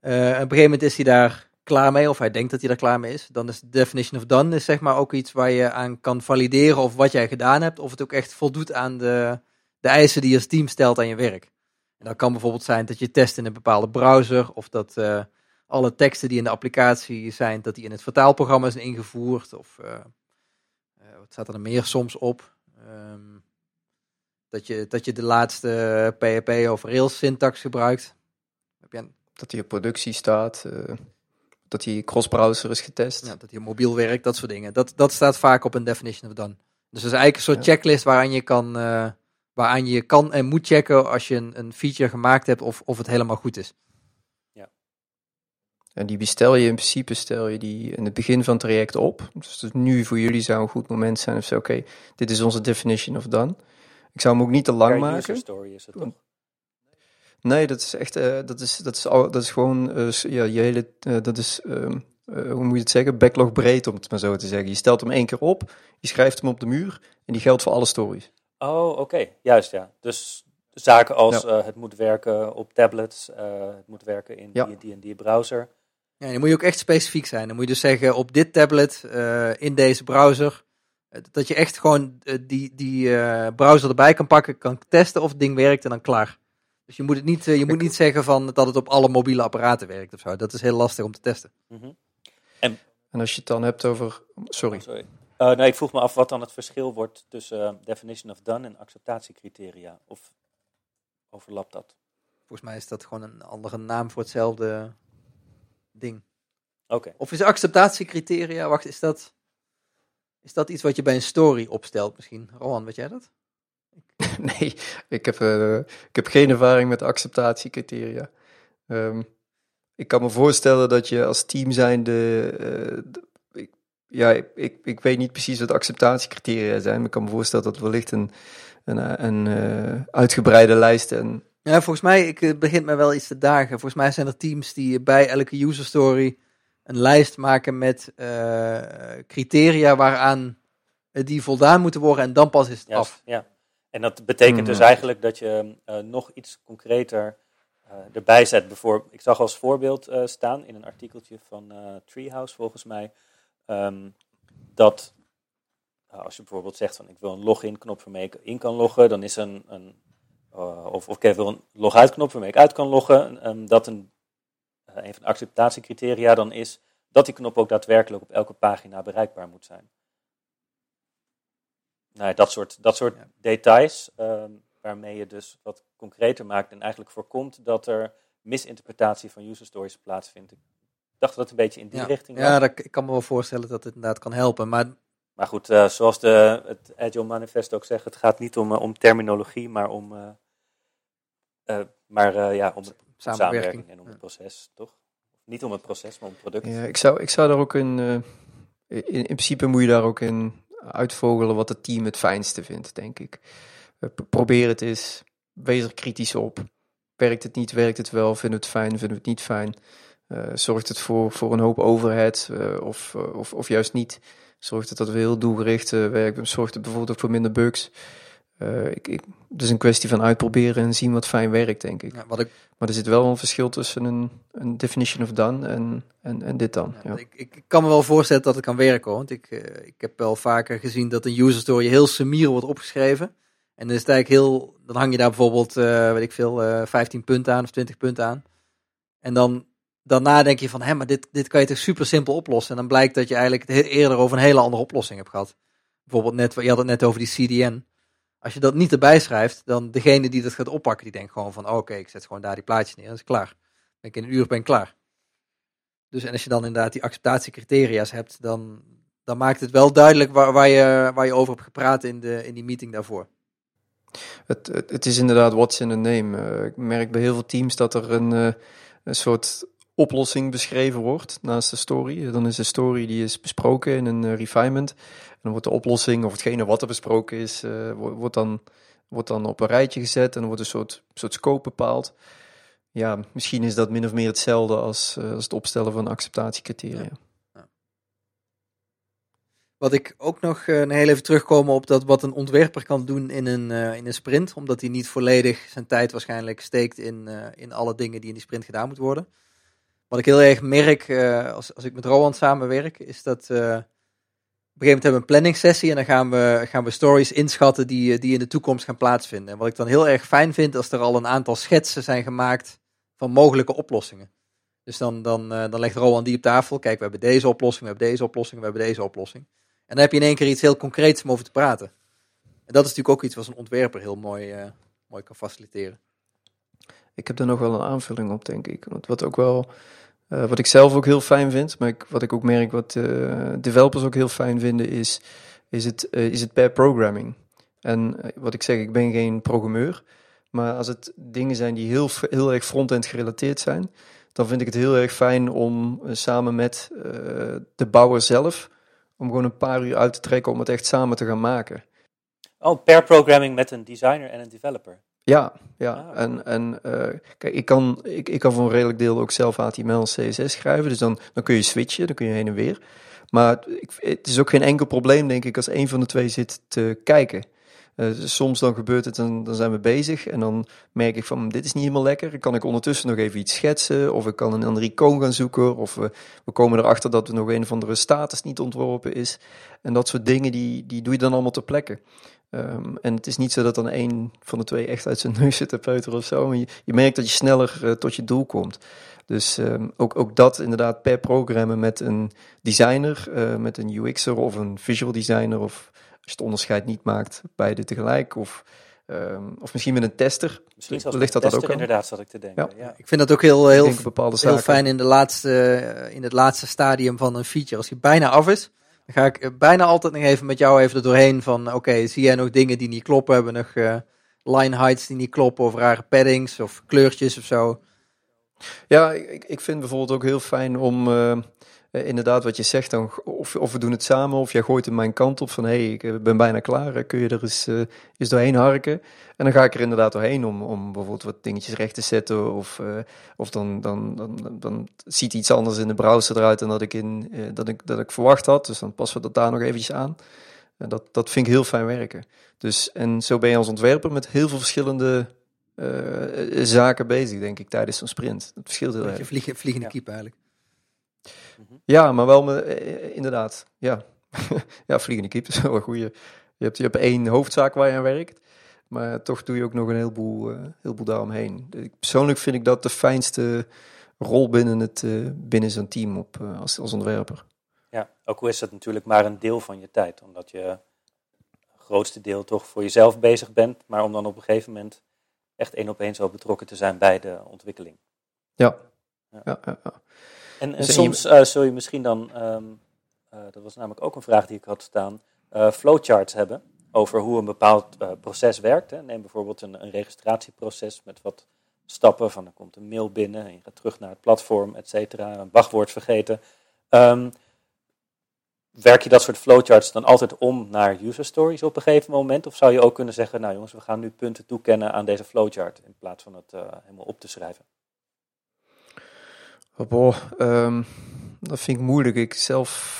een gegeven moment is hij daar klaar mee, of hij denkt dat hij daar klaar mee is. Dan is de definition of done is zeg maar ook iets waar je aan kan valideren of wat jij gedaan hebt, of het ook echt voldoet aan de, de eisen die je team stelt aan je werk. En dat kan bijvoorbeeld zijn dat je test in een bepaalde browser, of dat, alle teksten die in de applicatie zijn, dat die in het vertaalprogramma zijn ingevoerd. Of uh, wat staat er meer soms op? Um, dat, je, dat je de laatste PHP of Rails syntax gebruikt. Heb je een... Dat die op productie staat. Uh, dat die cross-browser is getest. Ja, dat die mobiel werkt, dat soort dingen. Dat, dat staat vaak op een definition of done. Dus dat is eigenlijk een soort checklist waaraan je kan, waaraan je kan en moet checken als je een, een feature gemaakt hebt of, of het helemaal goed is. Ja. En die bestel je in principe, stel je die in het begin van het traject op. Dus nu voor jullie zou een goed moment zijn of zo, oké, dit is onze definition of done. Ik zou hem ook niet te lang maken. story is het toch? Nee, dat is echt, uh, dat is, dat is, al, dat is gewoon, uh, ja, je hele, uh, dat is, um, hoe moet je het zeggen, backlog breed om het maar zo te zeggen. Je stelt hem één keer op, je schrijft hem op de muur en die geldt voor alle stories. Oh, oké, juist ja. Dus zaken als ja. het moet werken op tablets, het moet werken in ja. die en die, browser. Ja, dan moet je ook echt specifiek zijn. Dan moet je dus zeggen, op dit tablet, in deze browser, dat je echt gewoon die, die browser erbij kan pakken, kan testen of het ding werkt en dan klaar. Dus je moet, het niet, je moet niet zeggen van dat het op alle mobiele apparaten werkt of zo. Dat is heel lastig om te testen. Mm -hmm. en, en, als je het dan hebt over. Sorry. Oh, sorry. Uh, nee, ik vroeg me af wat dan het verschil wordt tussen uh, definition of done en acceptatiecriteria. Of overlapt dat? Volgens mij is dat gewoon een andere naam voor hetzelfde ding. Oké. Of is acceptatiecriteria, wacht, is dat, is dat iets wat je bij een story opstelt misschien? Rohan, weet jij dat? [LAUGHS] nee, ik heb, uh, ik heb geen ervaring met acceptatiecriteria. Um, ik kan me voorstellen dat je als team zijnde. Uh, ja, ik, ik weet niet precies wat acceptatiecriteria zijn, maar ik kan me voorstellen dat wellicht een, een, een uh, uitgebreide lijst en. Ja, volgens mij, ik, het begint mij wel iets te dagen. Volgens mij zijn er teams die bij elke user story een lijst maken met criteria waaraan die voldaan moeten worden en dan pas is het yes, af. Ja. En dat betekent dus eigenlijk dat je uh, nog iets concreter uh, erbij zet. Bijvoorbeeld, ik zag als voorbeeld uh, staan in een artikeltje van Treehouse volgens mij, um, dat als je bijvoorbeeld zegt van ik wil een login knop waarmee ik in kan loggen, dan is een, een of, of ik wil een log-out knop waarmee ik uit kan loggen, um, dat een, een van de acceptatiecriteria dan is dat die knop ook daadwerkelijk op elke pagina bereikbaar moet zijn nou, dat soort, dat soort details, um, waarmee je dus wat concreter maakt en eigenlijk voorkomt dat er misinterpretatie van user stories plaatsvindt. Dacht dat het een beetje in die ja. richting was. Ja, dat, ik kan me wel voorstellen dat het inderdaad kan helpen. Maar, maar goed, uh, zoals de, het Agile Manifest ook zegt, het gaat niet om, uh, om terminologie, maar om, uh, maar, ja, om samenwerking. samenwerking en om het proces, toch? Niet om het proces, maar om het product. Ja, ik zou, ik zou daar ook in, in, in principe moet je daar ook in uitvogelen wat het team het fijnste vindt, denk ik. Probeer het eens. Wees er kritisch op. Werkt het niet, werkt het wel? Vinden we het fijn, vinden we het niet fijn? Uh, zorgt het voor, voor een hoop overhead uh, of, uh, of, of juist niet? Zorgt het dat we heel doelgericht werken? Zorgt het bijvoorbeeld ook voor minder bugs? ik, ik, het is een kwestie van uitproberen en zien wat fijn werkt, denk ik. Ja, wat ik... Maar er zit wel een verschil tussen een, een definition of done en, en, en dit dan. Ja, ja. Ik, ik, kan me wel voorstellen dat het kan werken, hoor. want ik, ik heb wel vaker gezien dat een user story heel semier wordt opgeschreven. En dan is het eigenlijk heel, dan hang je daar bijvoorbeeld, weet ik veel, 15 punten aan of 20 punten aan. En dan daarna denk je van, hé, maar dit, dit kan je toch super simpel oplossen. En dan blijkt dat je eigenlijk eerder over een hele andere oplossing hebt gehad. Bijvoorbeeld net, je had het net over die CDN. Als je dat niet erbij schrijft, dan degene die dat gaat oppakken, die denkt gewoon van, oké, ik zet gewoon daar die plaatjes neer, dat is klaar. Ben ik in een uur ben ik klaar. Dus en als je dan inderdaad die acceptatiecriteria's hebt, dan, dan maakt het wel duidelijk waar, waar, je, waar je over hebt gepraat in, de, in die meeting daarvoor. Het, het, is inderdaad what's in a name. Uh, ik merk bij heel veel teams dat er een, uh, een soort oplossing beschreven wordt naast de story. Dan is de story die is besproken in een uh, refinement. En dan wordt de oplossing of hetgene wat er besproken is, uh, wordt, dan, wordt dan op een rijtje gezet en wordt een soort, soort scope bepaald. Ja, misschien is dat min of meer hetzelfde als, uh, als het opstellen van acceptatiecriteria. Ja. Wat ik ook nog uh, heel even terugkomen op dat wat een ontwerper kan doen in een, in een sprint, omdat hij niet volledig zijn tijd waarschijnlijk steekt in, in alle dingen die in die sprint gedaan moeten worden. Wat ik heel erg merk als, als ik met Roland samenwerk, is dat op een gegeven moment hebben we een planning sessie en dan gaan we, gaan we stories inschatten die, die in de toekomst gaan plaatsvinden. En wat ik dan heel erg fijn vind, als er al een aantal schetsen zijn gemaakt van mogelijke oplossingen. Dus dan, dan, dan legt Rowan die op tafel. Kijk, we hebben deze oplossing, we hebben deze oplossing, we hebben deze oplossing. En dan heb je in één keer iets heel concreets om over te praten. En dat is natuurlijk ook iets wat een ontwerper heel mooi, mooi kan faciliteren. Ik heb er nog wel een aanvulling op, denk ik. Want wat ook wel, uh, wat ik zelf ook heel fijn vind, maar wat ik ook merk wat developers ook heel fijn vinden, is, is, het, is het pair programming. En wat ik zeg, ik ben geen programmeur. Maar als het dingen zijn die heel, heel erg front-end gerelateerd zijn, dan vind ik het heel erg fijn om uh, samen met uh, de bouwer zelf, om gewoon een paar uur uit te trekken om het echt samen te gaan maken. Oh, pair programming met een designer en een developer. Ja, ja. Ah, en, en uh, kijk, ik kan, ik, ik kan voor een redelijk deel ook zelf HTML en CSS schrijven. Dus dan, dan kun je switchen, dan kun je heen en weer. Maar ik, het is ook geen enkel probleem, denk ik, als een van de twee zit te kijken. Uh, soms dan gebeurt het en dan zijn we bezig en dan merk ik van dit is niet helemaal lekker. Dan kan ik ondertussen nog even iets schetsen of ik kan een andere icoon gaan zoeken of we, we komen erachter dat er nog een of andere status niet ontworpen is. En dat soort dingen die, die doe je dan allemaal ter plekke. Um, en het is niet zo dat dan één van de twee echt uit zijn neus zit te peuteren of zo. Maar je, je merkt dat je sneller uh, tot je doel komt. Dus um, ook, ook dat inderdaad per programmen met een designer, uh, met een UX'er of een visual designer of je het onderscheid niet maakt, beide tegelijk. Of, um, of misschien met een tester. Misschien zelfs ligt dat, dat ook inderdaad, zat ik te denken. Ja. ja. Ik vind dat ook heel, heel, heel fijn in, de laatste, in het laatste stadium van een feature. Als die bijna af is, ga ik bijna altijd nog even met jou even er doorheen van... Oké, zie jij nog dingen die niet kloppen? Hebben nog uh, line heights die niet kloppen? Of rare paddings of kleurtjes of zo? Ja, ik, ik vind bijvoorbeeld ook heel fijn om... Uh, uh, inderdaad, wat je zegt, dan, of, of we doen het samen, of jij gooit in mijn kant op van hé, hey, ik eh, ben bijna klaar, eh, kun je er eens, uh, eens doorheen harken? En dan ga ik er inderdaad doorheen om, om bijvoorbeeld wat dingetjes recht te zetten, of, uh, of dan, dan, dan, dan ziet iets anders in de browser eruit dan dat ik, in, dat ik, dat ik verwacht had, dus dan passen we dat daar nog eventjes aan. En dat, dat vind ik heel fijn werken. Dus, en zo ben je als ontwerper met heel veel verschillende zaken bezig, denk ik, tijdens zo'n sprint. Dat verschilt heel erg. Je vliegen, vliegende ja. keep eigenlijk. Ja, maar wel me, inderdaad. Ja, [LAUGHS] ja vliegende kip [LAUGHS] is wel een goede. Je hebt, je hebt één hoofdzaak waar je aan werkt. Maar toch doe je ook nog een heleboel, uh, heleboel daaromheen. Persoonlijk vind ik dat de fijnste rol binnen, het, uh, binnen zo'n team op, uh, als, als ontwerper. Ja, ook al is het natuurlijk maar een deel van je tijd. Omdat je het grootste deel toch voor jezelf bezig bent. Maar om dan op een gegeven moment echt één op één zo betrokken te zijn bij de ontwikkeling. Ja, ja, ja. ja, ja. En, en dus soms je... Uh, zul je misschien dan, um, uh, dat was namelijk ook een vraag die ik had staan, uh, flowcharts hebben over hoe een bepaald proces werkt. Hè. Neem bijvoorbeeld een, een, registratieproces met wat stappen, van dan komt een mail binnen en je gaat terug naar het platform, et cetera, een wachtwoord vergeten. Um, werk je dat soort flowcharts dan altijd om naar user stories op een gegeven moment? Of zou je ook kunnen zeggen, nou jongens, we gaan nu punten toekennen aan deze flowchart in plaats van het helemaal op te schrijven? Boah, um, dat vind ik moeilijk. Ik zelf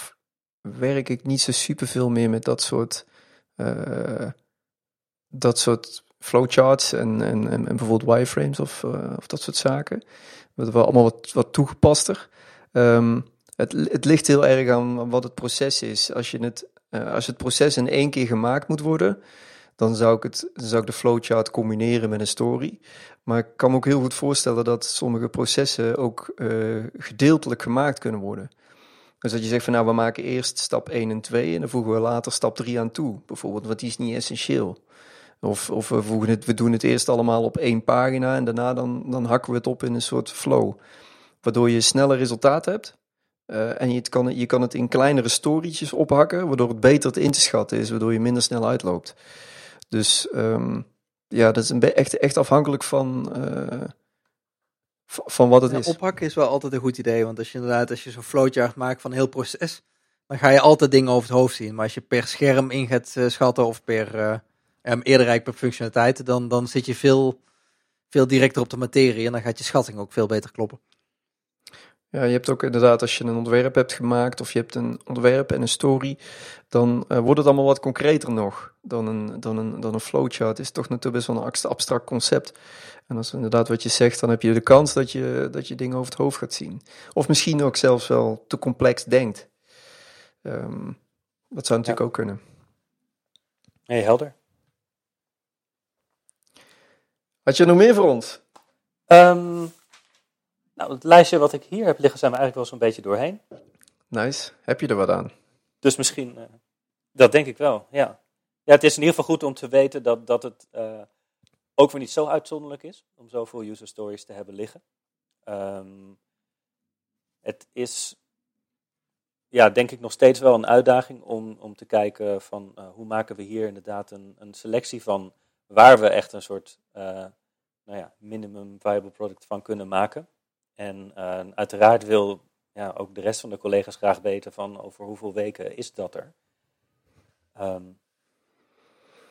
werk ik niet zo super veel meer met dat soort, uh, dat soort flowcharts en, en, en, bijvoorbeeld wireframes of, uh, of dat soort zaken. Dat wel allemaal wat, wat toegepaster. Um, het, het ligt heel erg aan wat het proces is. Als, je het, uh, als het proces in één keer gemaakt moet worden, dan zou ik, het, zou ik de flowchart combineren met een story. Maar ik kan me ook heel goed voorstellen dat sommige processen ook uh, gedeeltelijk gemaakt kunnen worden. Dus dat je zegt van nou, we maken eerst stap 1 en 2 en dan voegen we later stap 3 aan toe. Bijvoorbeeld, want die is niet essentieel. Of, of we, voegen het, we doen het eerst allemaal op één pagina en daarna dan, dan hakken we het op in een soort flow. Waardoor je sneller resultaat hebt. Uh, en je kan, je kan het in kleinere storytjes ophakken, waardoor het beter te in te schatten is, waardoor je minder snel uitloopt. Dus um, ja, dat is een echt, echt afhankelijk van, uh, van wat het ja, is. Ophakken is wel altijd een goed idee, want als je inderdaad, als je zo'n flowchart maakt van een heel proces, dan ga je altijd dingen over het hoofd zien. Maar als je per scherm in gaat uh, schatten of per uh, um, eerder per functionaliteit, dan, dan zit je veel, veel directer op de materie en dan gaat je schatting ook veel beter kloppen. Ja, je hebt ook inderdaad, als je een ontwerp hebt gemaakt of je hebt een ontwerp en een story, dan uh, wordt het allemaal wat concreter nog dan een, dan een, dan een flowchart. Het is toch natuurlijk best wel een abstract concept. En als inderdaad wat je zegt, dan heb je de kans dat je, dat je dingen over het hoofd gaat zien. Of misschien ook zelfs wel te complex denkt. Um, dat zou natuurlijk ja. ook kunnen. Nee, helder. Had je nog meer voor ons? Um, Nou, het lijstje wat ik hier heb liggen zijn we eigenlijk wel zo'n beetje doorheen. Nice. Heb je er wat aan? Dus misschien, uh, dat denk ik wel, ja. Ja, het is in ieder geval goed om te weten dat, dat het uh, ook weer niet zo uitzonderlijk is om zoveel user stories te hebben liggen. Um, het is, ja, denk ik nog steeds wel een uitdaging om, om te kijken van uh, hoe maken we hier inderdaad een, een selectie van waar we echt een soort nou ja, minimum viable product van kunnen maken. En uiteraard wil ja, ook de rest van de collega's graag weten van over hoeveel weken is dat er. Um,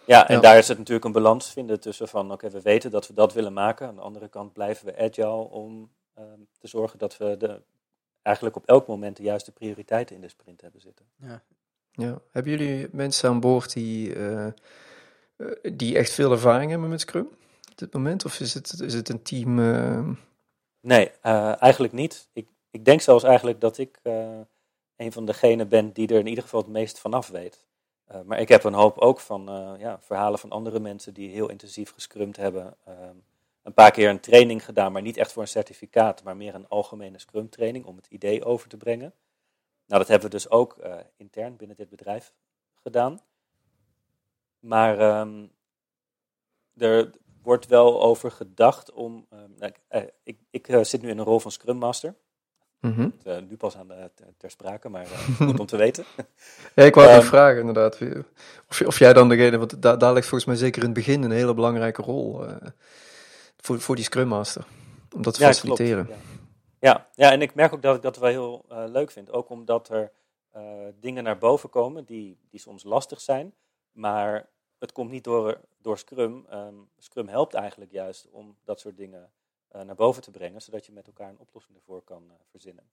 ja, en ja. daar is het natuurlijk een balans vinden tussen van oké, we weten dat we dat willen maken. Aan de andere kant blijven we agile om um, te zorgen dat we de, eigenlijk op elk moment de juiste prioriteiten in de sprint hebben zitten. Ja. Ja. Hebben jullie mensen aan boord die, uh, die echt veel ervaring hebben met Scrum op dit moment? Of is het, is het een team? Uh... Nee, eigenlijk niet. Ik, ik denk zelfs eigenlijk dat ik uh, een van degenen ben die er in ieder geval het meest vanaf weet. Uh, maar ik heb een hoop ook van ja, verhalen van andere mensen die heel intensief gescrumd hebben. een paar keer een training gedaan, maar niet echt voor een certificaat, maar meer een algemene scrum training om het idee over te brengen. Nou, dat hebben we dus ook intern binnen dit bedrijf gedaan. Maar um, er wordt wel over gedacht om. Nou, ik, ik zit nu in een rol van Scrum Master. Mm -hmm. uh, nu pas aan de, ter sprake, maar uh, goed om te weten. [LAUGHS] ja, ik wou um, vragen inderdaad. Of, of jij dan degene, want daar, daar ligt volgens mij zeker in het begin een hele belangrijke rol uh, voor, voor die Scrum Master. Om dat te ja, faciliteren. Klopt, ja. Ja, ja, en ik merk ook dat ik dat wel heel leuk vind. Ook omdat er dingen naar boven komen die, die soms lastig zijn. Maar het komt niet door, door Scrum. Um, Scrum helpt eigenlijk juist om dat soort dingen uh, naar boven te brengen, zodat je met elkaar een oplossing ervoor kan uh, verzinnen.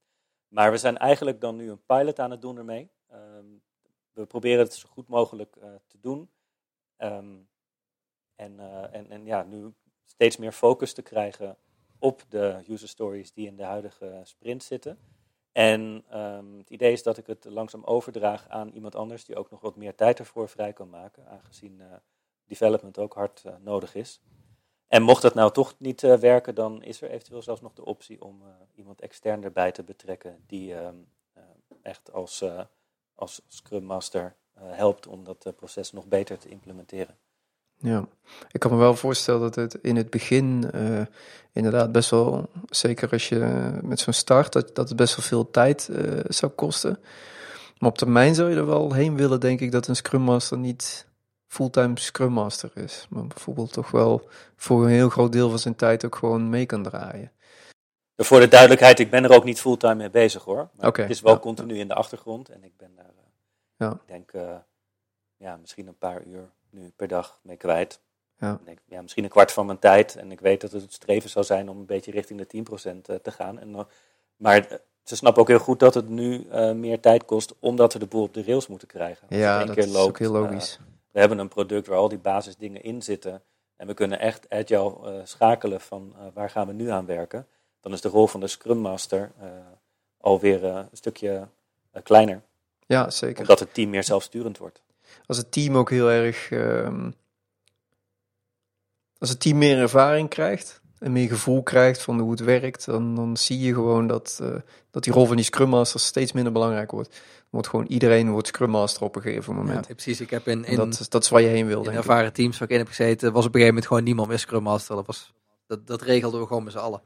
Maar we zijn eigenlijk dan nu een pilot aan het doen ermee. Um, we proberen het zo goed mogelijk uh, te doen. Um, en, en, en ja, nu steeds meer focus te krijgen op de user stories die in de huidige sprint zitten. En um, het idee is dat ik het langzaam overdraag aan iemand anders die ook nog wat meer tijd ervoor vrij kan maken, aangezien development ook hard nodig is. En mocht dat nou toch niet uh, werken, dan is er eventueel zelfs nog de optie om iemand extern erbij te betrekken die uh, echt als, als Scrum Master helpt om dat proces nog beter te implementeren. Ja, ik kan me wel voorstellen dat het in het begin inderdaad best wel, zeker als je met zo'n start, dat, dat het best wel veel tijd zou kosten. Maar op termijn zou je er wel heen willen, denk ik, dat een Scrum Master niet fulltime Scrum Master is. Maar bijvoorbeeld toch wel voor een heel groot deel van zijn tijd ook gewoon mee kan draaien. Voor de duidelijkheid, ik ben er ook niet fulltime mee bezig hoor. Maar okay, het is wel ja, continu ja. in de achtergrond en ik ben daar, uh, ja. ik denk, ja, misschien een paar uur nu per dag mee kwijt. Ja. Ja, misschien een kwart van mijn tijd. En ik weet dat het het streven zou zijn om een beetje richting de 10% uh, te gaan. En, maar ze snappen ook heel goed dat het nu meer tijd kost, omdat we de boel op de rails moeten krijgen. Ja, dat is loopt, ook heel logisch we hebben een product waar al die basisdingen in zitten. En we kunnen echt agile uh, schakelen van waar gaan we nu aan werken. Dan is de rol van de Scrum Master alweer een stukje kleiner. Ja, zeker. Omdat het team meer zelfsturend wordt. Als het team ook heel erg. Ehm, als het team meer ervaring krijgt, en meer gevoel krijgt van hoe het werkt, dan, dan zie je gewoon dat, uh, dat die rol van die Scrum Master steeds minder belangrijk wordt. Wordt gewoon iedereen wordt Scrum Master op een gegeven moment. Ja, precies. Ik heb in, in dat, dat is waar je heen wil. In ervaren ik. teams waar ik in heb gezeten, was op een gegeven moment gewoon niemand meer Scrum Master. Dat, was, dat, dat regelden we gewoon met z'n allen.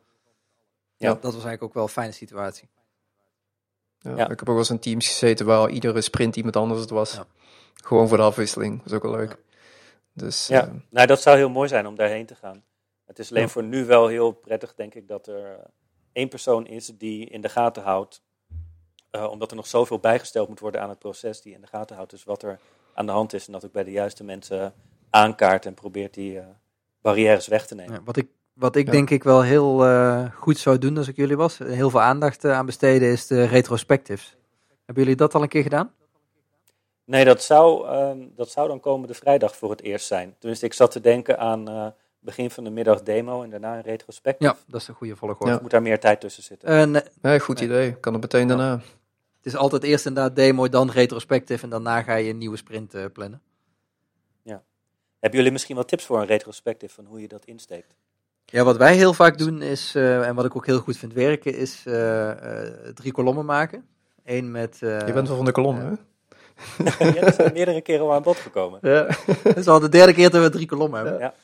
Ja. Dat, dat was eigenlijk ook wel een fijne situatie. Ja, ja. Ik heb ook wel eens in teams gezeten waar iedere sprint iemand anders het was. Ja. Gewoon voor de afwisseling. Dat is ook wel leuk. Dus, ja, uh, nou dat zou heel mooi zijn om daarheen te gaan. Het is alleen ja. voor nu wel heel prettig, denk ik, dat er uh, één persoon is die in de gaten houdt. Uh, omdat er nog zoveel bijgesteld moet worden aan het proces, die in de gaten houdt. Dus wat er aan de hand is en dat ook bij de juiste mensen aankaart en probeert die uh, barrières weg te nemen. Ja, wat ik, wat ik ja. denk ik wel heel goed zou doen als ik jullie was, heel veel aandacht aan besteden, is de retrospectives. Hebben jullie dat al een keer gedaan? Nee, dat zou, um, dat zou dan komende vrijdag voor het eerst zijn. Tenminste, ik zat te denken aan begin van de middag demo en daarna een retrospect. Ja, dat is een goede volgorde. Ja. Moet daar meer tijd tussen zitten? Uh, nee. nee. goed idee. Kan het meteen daarna. Het is altijd eerst inderdaad demo, dan retrospective en daarna ga je een nieuwe sprint uh, plannen. Ja. Hebben jullie misschien wel tips voor een retrospective van hoe je dat insteekt? Ja, wat wij heel vaak doen is, eh, en wat ik ook heel goed vind werken, is eh, eh, drie kolommen maken. Eén met... eh, Je bent wel van de kolom, hè? [LAUGHS] ja, dat is meerdere keren al aan bod gekomen. Ja. [LAUGHS] Het is al de derde keer dat we drie kolommen hebben. Ja.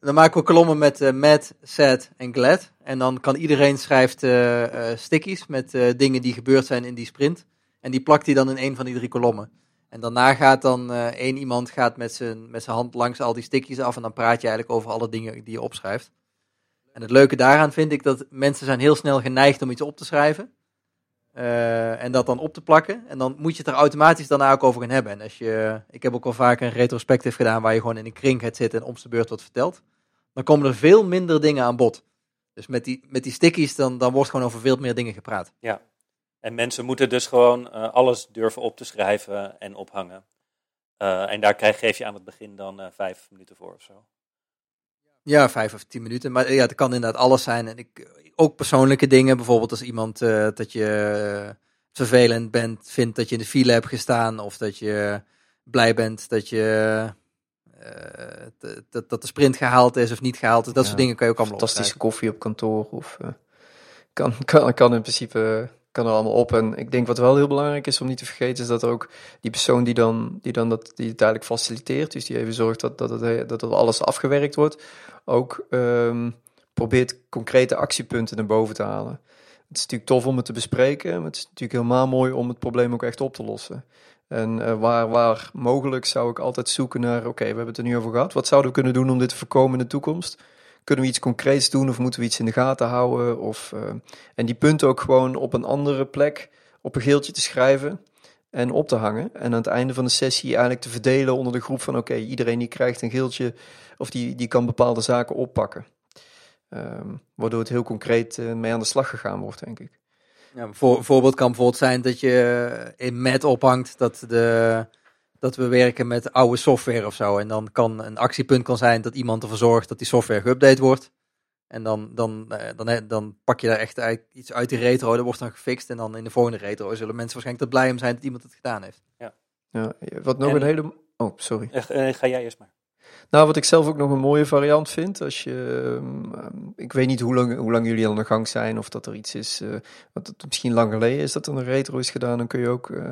Dan maken we kolommen met eh mad, sad en glad. En dan kan iedereen schrijft eh, eh, stickies met eh, dingen die gebeurd zijn in die sprint. En die plakt hij dan in een van die drie kolommen. En daarna gaat dan eh, één iemand gaat met zijn, met zijn hand langs al die stickies af. En dan praat je eigenlijk over alle dingen die je opschrijft. En het leuke daaraan vind ik dat mensen zijn heel snel geneigd om iets op te schrijven. Eh, en dat dan op te plakken. En dan moet je het er automatisch daarna ook over gaan hebben. En als je, ik heb ook wel vaak een retrospectief gedaan waar je gewoon in een kring gaat zitten en om de beurt wordt verteld. Dan komen er veel minder dingen aan bod. Dus met die, met die stickies, dan, dan wordt gewoon over veel meer dingen gepraat. En mensen moeten dus gewoon eh, alles durven op te schrijven en ophangen. Eh, en daar krijg, geef je aan het begin dan vijf minuten voor of zo. Ja, vijf of tien minuten. Maar ja, het kan inderdaad alles zijn. En ik, ook persoonlijke dingen. Bijvoorbeeld als iemand eh, dat je eh, vervelend bent, vindt dat je in de file hebt gestaan. Of dat je blij bent dat je eh, dat- de sprint gehaald is of niet gehaald is. Dat Ja, soort dingen kan je ook allemaal Fantastische koffie op kantoor. Of, kan, [LAUGHS] kan, kan in principe kan er allemaal op. En ik denk wat wel heel belangrijk is om niet te vergeten, is dat er ook die persoon die dan, die dan dat, die het faciliteert, dus die even zorgt dat, dat, het, dat het alles afgewerkt wordt, ook ehm, probeert concrete actiepunten naar boven te halen. Het is natuurlijk tof om het te bespreken, maar het is natuurlijk helemaal mooi om het probleem ook echt op te lossen. En eh, waar, waar mogelijk zou ik altijd zoeken naar, oké, we hebben het er nu over gehad. Wat zouden we kunnen doen om dit te voorkomen in de toekomst? Kunnen we iets concreets doen of moeten we iets in de gaten houden? Of, eh, en die punten ook gewoon op een andere plek op een geeltje te schrijven en op te hangen. En aan het einde van de sessie eigenlijk te verdelen onder de groep van oké, iedereen die krijgt een geeltje of die, die kan bepaalde zaken oppakken. Ehm, waardoor het heel concreet eh, mee aan de slag gegaan wordt, denk ik. Ja, een voor, voorbeeld kan bijvoorbeeld zijn dat je in Met ophangt dat, de, dat we werken met oude software of zo. En dan kan een actiepunt kan zijn dat iemand ervoor zorgt dat die software geüpdate wordt. En dan, dan, eh, dan, dan pak je daar echt iets uit die retro, dat wordt dan gefixt. En dan in de volgende retro zullen mensen waarschijnlijk er blij om zijn dat iemand het gedaan heeft. Ja, wat nog En- een hele... Oh, sorry. Eh, eh, ga jij eerst maar. Nou, wat ik zelf ook nog een mooie variant vind, als je, ehm, ehm, ik weet niet hoe lang, hoe lang jullie al aan de gang zijn, of dat er iets is, eh, wat het misschien lang geleden is dat er een retro is gedaan, dan kun je ook eh,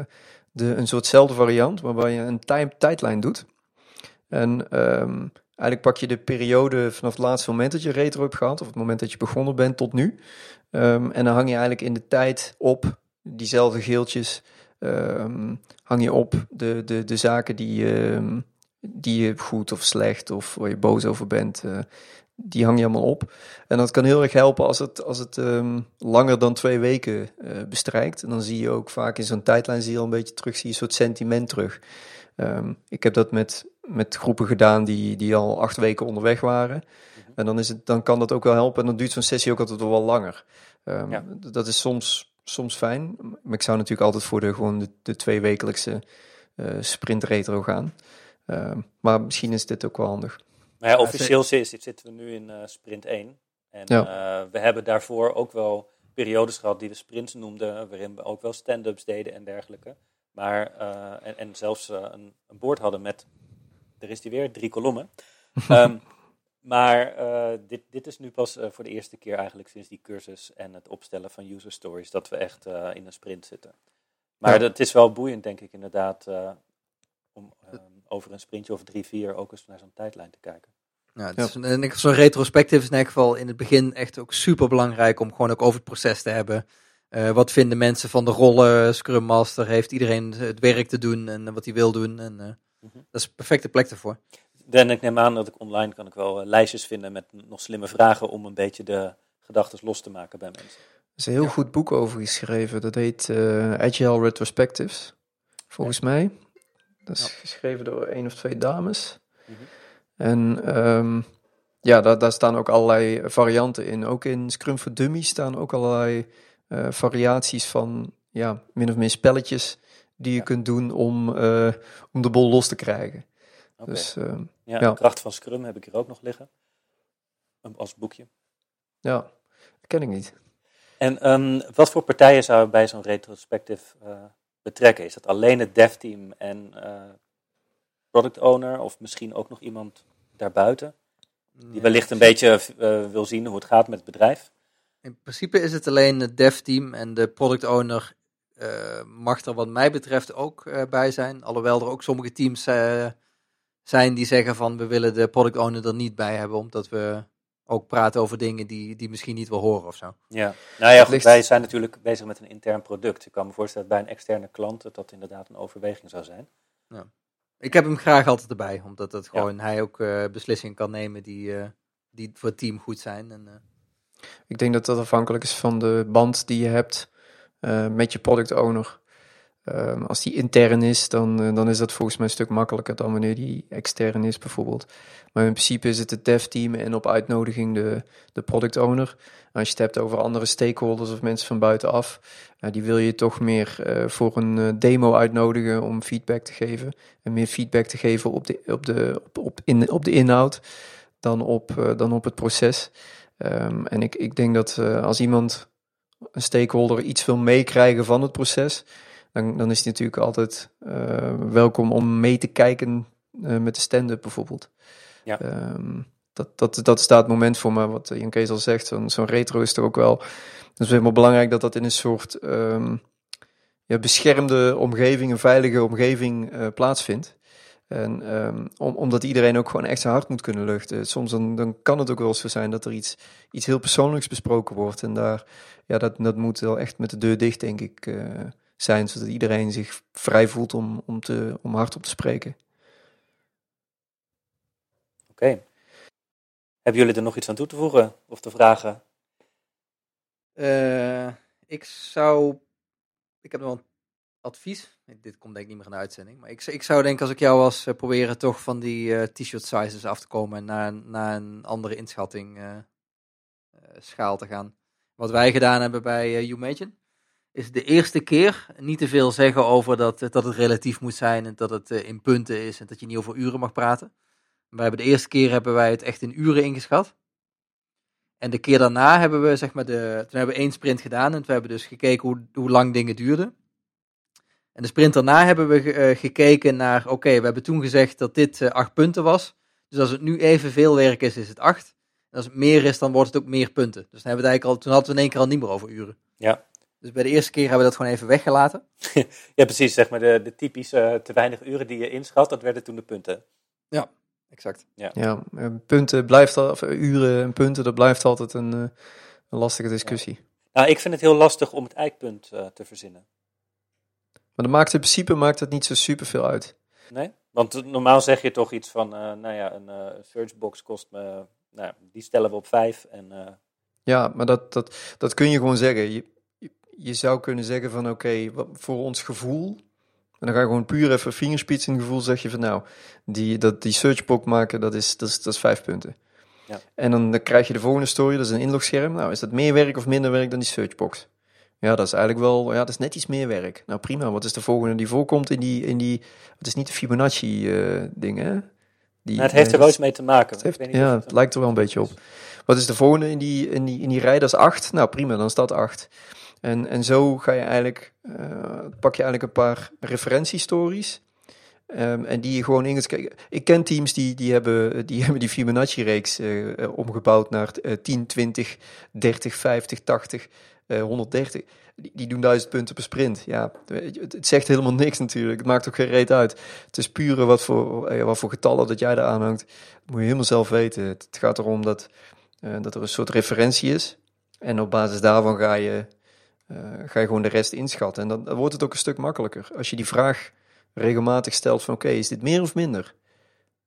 de, een soortzelfde variant, waarbij je een time, tijdlijn doet. En ehm, eigenlijk pak je de periode vanaf het laatste moment dat je retro hebt gehad, of het moment dat je begonnen bent tot nu, Ehm, en dan hang je eigenlijk in de tijd op diezelfde geeltjes, ehm, hang je op de, de, de zaken die, die je goed of slecht of waar je boos over bent, eh, die hang je allemaal op. En dat kan heel erg helpen als het, als het ehm, langer dan twee weken eh, bestrijkt. En dan zie je ook vaak in zo'n tijdlijn zie je al een beetje terug, zie je een soort sentiment terug. Ehm, ik heb dat met, met groepen gedaan die, die al acht weken onderweg waren. En dan, is het, dan kan dat ook wel helpen. En dan duurt zo'n sessie ook altijd wel langer. Ehm, Ja. Dat is soms, soms fijn. Maar ik zou natuurlijk altijd voor de, gewoon de, de twee wekelijkse eh sprint retro gaan. Maar misschien is dit ook wel handig. Maar ja, officieel zit, zitten we nu in eh, sprint 1. En Ja. eh, we hebben daarvoor ook wel periodes gehad die we sprints noemden, waarin we ook wel stand-ups deden en dergelijke. Maar, eh, en, en zelfs een, een boord hadden met, er is die weer, drie kolommen. [LAUGHS] Ehm, maar dit, dit is nu pas voor de eerste keer eigenlijk sinds die cursus en het opstellen van user stories dat we echt in een sprint zitten. Maar Ja. dat is wel boeiend, denk ik, inderdaad, om ehm, over een sprintje of drie, vier ook eens naar zo'n tijdlijn te kijken. Ja, en ik- zo'n retrospectief is in elk geval in het begin echt ook super belangrijk om gewoon ook over het proces te hebben. Eh, wat vinden mensen van de rollen? Scrum Master heeft iedereen het werk te doen en wat hij wil doen. En, eh, Mhm. Dat is een perfecte plek ervoor. En ik neem aan dat ik online kan ik wel eh, lijstjes vinden met nog slimme vragen om een beetje de gedachten los te maken bij mensen. Er is een heel goed boek over geschreven. Dat heet eh, Agile Retrospectives, volgens mij. Dat is geschreven door één of twee dames. Mhm. En ehm, ja, daar, daar staan ook allerlei varianten in. Ook in Scrum for Dummies staan ook allerlei eh, variaties van ja, min of meer spelletjes die je Ja. kunt doen om, eh, om de bol los te krijgen. Dus ehm, ja, ja. de kracht van Scrum heb ik hier ook nog liggen. Als boekje. ja, dat ken ik niet. En ehm, wat voor partijen zou je bij zo'n retrospective eh, betrekken? Is dat alleen het dev team en product owner of misschien ook nog iemand daarbuiten? Die wellicht een beetje uh, wil zien hoe het gaat met het bedrijf. In principe is het alleen het dev team en de product owner uh, mag er wat mij betreft ook uh, bij zijn. Alhoewel er ook sommige teams zijn die zeggen van we willen de product owner er niet bij hebben, omdat we ook praten over dingen die, die misschien niet wil horen of zo. Ja, nou ja, goed, wij zijn natuurlijk bezig met een intern product. Ik kan me voorstellen dat bij een externe klant dat, dat inderdaad een overweging zou zijn. Ja. Ik heb hem graag altijd erbij, omdat het gewoon, hij ook uh, beslissingen kan nemen die, uh, die voor het team goed zijn. En, uh... Ik denk dat dat afhankelijk is van de band die je hebt met je product owner. Um, als die intern is, dan, uh, dan is dat volgens mij een stuk makkelijker dan wanneer die extern is, bijvoorbeeld. Maar in principe is het het dev-team en op uitnodiging de, de product owner. Als je het hebt over andere stakeholders of mensen van buitenaf, uh, die wil je toch meer uh, voor een demo uitnodigen om feedback te geven. En meer feedback te geven op de, op de, op, op, in, op de inhoud dan op, dan op het proces. Um, en ik, ik denk dat als iemand, een stakeholder, iets wil meekrijgen van het proces dan, dan is het natuurlijk altijd uh, welkom om mee te kijken uh, met de stand-up bijvoorbeeld. Ja. Um, dat, dat, dat staat het moment voor me, wat Jan Kees al zegt. Zo'n retro is er ook wel. Het is helemaal belangrijk dat dat in een soort um, ja, beschermde omgeving, een veilige omgeving uh, plaatsvindt. En um, om, omdat iedereen ook gewoon echt zijn hart moet kunnen luchten. Soms dan, dan kan het ook wel zo zijn dat er iets, iets heel persoonlijks besproken wordt. En daar, ja, dat, dat moet wel echt met de deur dicht, denk ik, uh, zijn, zodat iedereen zich vrij voelt om, om, te, om hardop te spreken. Oké. Hebben jullie er nog iets aan toe te voegen of te vragen? Uh, ik zou. Ik heb nog een advies. Dit komt denk ik niet meer in de uitzending. Maar ik, ik zou denken, als ik jou was, uh, proberen toch van die uh, t-shirt sizes af te komen en naar, naar een andere inschatting schaal te gaan. Wat wij gedaan hebben bij uh, YouMagine is de eerste keer niet te veel zeggen over dat, dat het relatief moet zijn en dat het uh, in punten is en dat je niet over uren mag praten. Wij hebben de eerste keer hebben wij het echt in uren ingeschat. En de keer daarna hebben we, zeg maar, de, toen hebben we één sprint gedaan en toen hebben we dus gekeken hoe, hoe lang dingen duurden. En de sprint daarna hebben we uh, gekeken naar, oké, we hebben toen gezegd dat dit acht punten was. Dus als het nu evenveel werk is, is het acht. En als het meer is, dan wordt het ook meer punten. Dus dan hebben we eigenlijk al, toen hadden we in één keer al niet meer over uren. Ja. Dus bij de eerste keer hebben we dat gewoon even weggelaten. [LAUGHS] ja, precies. Zeg maar de, de typische uh, te weinig uren die je inschat, dat werden toen de punten. Ja, exact. Ja, ja punten blijft al, of uren en punten, dat blijft altijd een, uh, een lastige discussie. Ja. Nou, ik vind het heel lastig om het eikpunt uh, te verzinnen. Maar dat maakt in principe maakt het niet zo super veel uit. Nee? Want normaal zeg je toch iets van, nou ja, een searchbox kost me, nou, die stellen we op vijf en... Ja, maar dat, dat, dat kun je gewoon zeggen. Je, je zou kunnen zeggen van oké, okay, voor ons gevoel, en dan ga je gewoon puur even fingerspitsen gevoel, zeg je van nou, die, dat, die searchbox maken, dat is, dat is, dat is vijf punten. Ja. En dan, dan krijg je de volgende story, dat is een inlogscherm. Nou, is dat meer werk of minder werk dan die searchbox? Ja, dat is eigenlijk wel, ja, dat is net iets meer werk. Nou prima, wat is de volgende die voorkomt in die, in die het is niet de Fibonacci uh, ding hè? Die, nou, het heeft er wel eens mee te maken. Het heeft, ja, het, het lijkt er wel een beetje op. Wat is de volgende in die, in die, in die rij? Dat is 8. Nou prima, dan staat 8. En, en zo ga je eigenlijk, uh, pak je eigenlijk een paar referentiestories. Um, en die je gewoon in. Ik ken teams die, die, hebben, die [LAUGHS] hebben die Fibonacci-reeks uh, omgebouwd naar uh, 10, 20, 30, 50, 80, 130. Die, doen duizend punten per sprint. Ja, het, zegt helemaal niks natuurlijk. Het maakt ook geen reet uit. Het is pure wat voor, wat voor getallen dat jij daar aanhangt. Moet je helemaal zelf weten. Het, gaat erom dat, dat er een soort referentie is. En op basis daarvan ga je ga je gewoon de rest inschatten. En dan, dan, wordt het ook een stuk makkelijker. Als je die vraag regelmatig stelt van oké, okay, is dit meer of minder?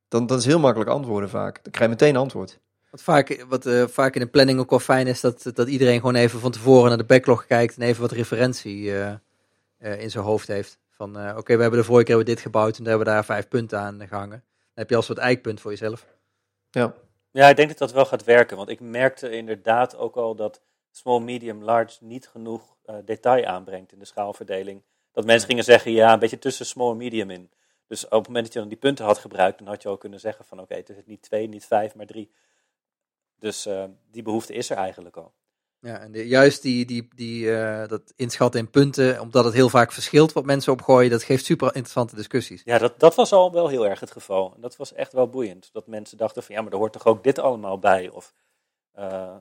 Dan, dan is heel makkelijk antwoorden vaak. Dan krijg je meteen antwoord. Wat vaak, wat, uh, vaak in de planning ook wel fijn is, dat, dat iedereen gewoon even van tevoren naar de backlog kijkt en even wat referentie uh, in zijn hoofd heeft. Van oké, okay, we hebben de vorige keer dit gebouwd en daar hebben we daar vijf punten aan gehangen. Dan heb je als soort eikpunt voor jezelf. Ja. Ja, ik denk dat dat wel gaat werken. Want ik merkte inderdaad ook al dat small, medium, large niet genoeg uh, detail aanbrengt in de schaalverdeling. Dat mensen gingen zeggen, ja, een beetje tussen small en medium in. Dus op het moment dat je dan die punten had gebruikt, dan had je ook kunnen zeggen van oké, okay, het is niet twee, niet vijf, maar drie. Dus uh, die behoefte is er eigenlijk al. Ja, en de- juist die, die, die, eh, dat inschatten in punten, omdat het heel vaak verschilt wat mensen opgooien, dat geeft super interessante discussies. Ja, dat, dat was al wel heel erg het geval. En dat was echt wel boeiend. Dat mensen dachten van, ja, maar er hoort toch ook dit allemaal bij? Of, eh,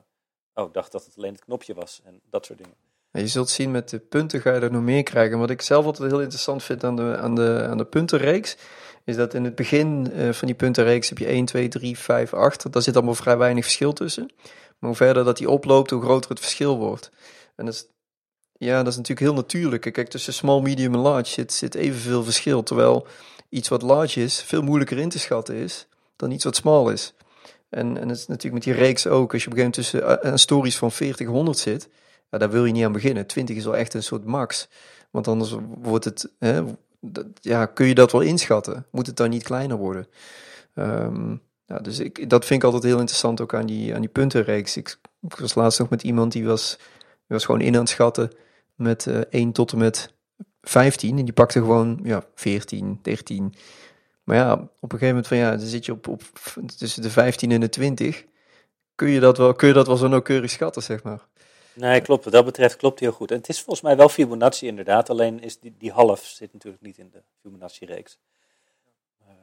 oh, ik dacht dat het alleen het knopje was en dat soort dingen. Je zult zien met de punten ga je er nog meer krijgen. Wat ik zelf altijd heel interessant vind aan de, aan de, aan de puntenreeks, is dat in het begin eh, van die puntenreeks heb je 1, 2, 3, 5, 8. Daar zit allemaal vrij weinig verschil tussen. Maar hoe verder dat die oploopt, hoe groter het verschil wordt. En dat is, ja, dat is natuurlijk heel natuurlijk. Kijk, tussen small, medium en large zit, zit evenveel verschil. Terwijl iets wat large is, veel moeilijker in te schatten is dan iets wat small is. En, en dat is natuurlijk met die reeks ook. Als je op een gegeven moment tussen eh, een stories van 40, 100 zit, daar wil je niet aan beginnen. 20 is wel echt een soort max. Want anders wordt het, hè, ja, kun je dat wel inschatten? Moet het dan niet kleiner worden? Ehm, ja, dus ik, dat vind ik altijd heel interessant ook aan die, aan die puntenreeks. Ik, ik was laatst nog met iemand die was, die was gewoon in aan het schatten met eh 1 tot en met 15. En die pakte gewoon ja, 14, 13. Maar ja, op een gegeven moment van ja, dan zit je op, op tussen de 15 en de 20. Kun je dat wel, kun je dat wel zo nauwkeurig schatten, zeg maar? Nee, klopt. Wat dat betreft klopt heel goed. En het is volgens mij wel Fibonacci inderdaad. Alleen is die, die half zit natuurlijk niet in de Fibonacci-reeks.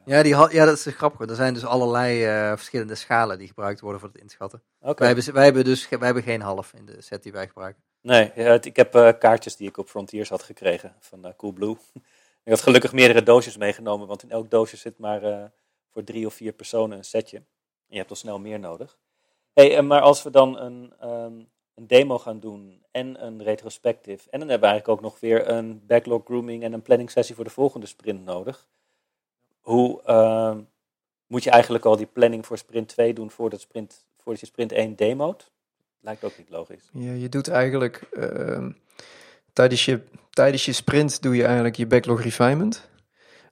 Ja, die, ja, dat is grappig. Er zijn dus allerlei eh, verschillende schalen die gebruikt worden voor het inschatten. Oké. Wij, hebben, wij hebben dus wij hebben geen half in de set die wij gebruiken. Nee, ik heb eh, kaartjes die ik op Frontiers had gekregen van eh, Coolblue. [LAUGHS] ik had gelukkig meerdere doosjes meegenomen, want in elk doosje zit maar eh, voor drie of vier personen een setje. En je hebt al snel meer nodig. Hey, eh, maar als we dan een, ehm, een demo gaan doen en een retrospective, en dan hebben we eigenlijk ook nog weer een backlog grooming en een planning sessie voor de volgende sprint nodig. Hoe ehm, moet je eigenlijk al die planning voor sprint 2 doen voordat, sprint, voordat je sprint 1 demo't? Lijkt ook niet logisch. Ja, je doet eigenlijk ehm, tijdens, je, tijdens je sprint doe je eigenlijk je backlog refinement.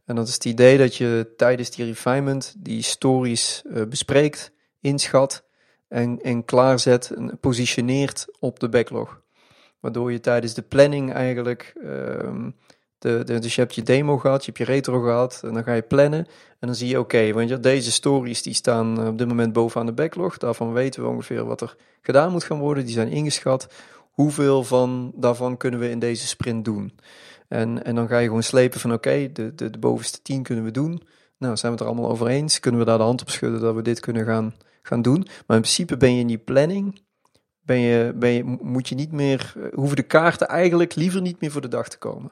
En dat is het idee dat je tijdens die refinement die stories eh, bespreekt, inschat en, en klaarzet en positioneert op de backlog. Waardoor je tijdens de planning eigenlijk, ehm, de, de, dus je hebt je demo gehad, je hebt je retro gehad en dan ga je plannen. En dan zie je, oké, want deze stories die staan eh, op dit moment bovenaan de backlog. Daarvan weten we ongeveer wat er gedaan moet gaan worden. Die zijn ingeschat. Hoeveel van daarvan kunnen we in deze sprint doen? En, en dan ga je gewoon slepen van oké, de, de, de bovenste 10 kunnen we doen. Nou, zijn we het er allemaal over eens? Kunnen we daar de hand op schudden dat we dit kunnen gaan, gaan doen? Maar in principe ben je in die planning, ben je, ben je, moet je niet meer, eh, hoeven de kaarten eigenlijk liever niet meer voor de dag te komen.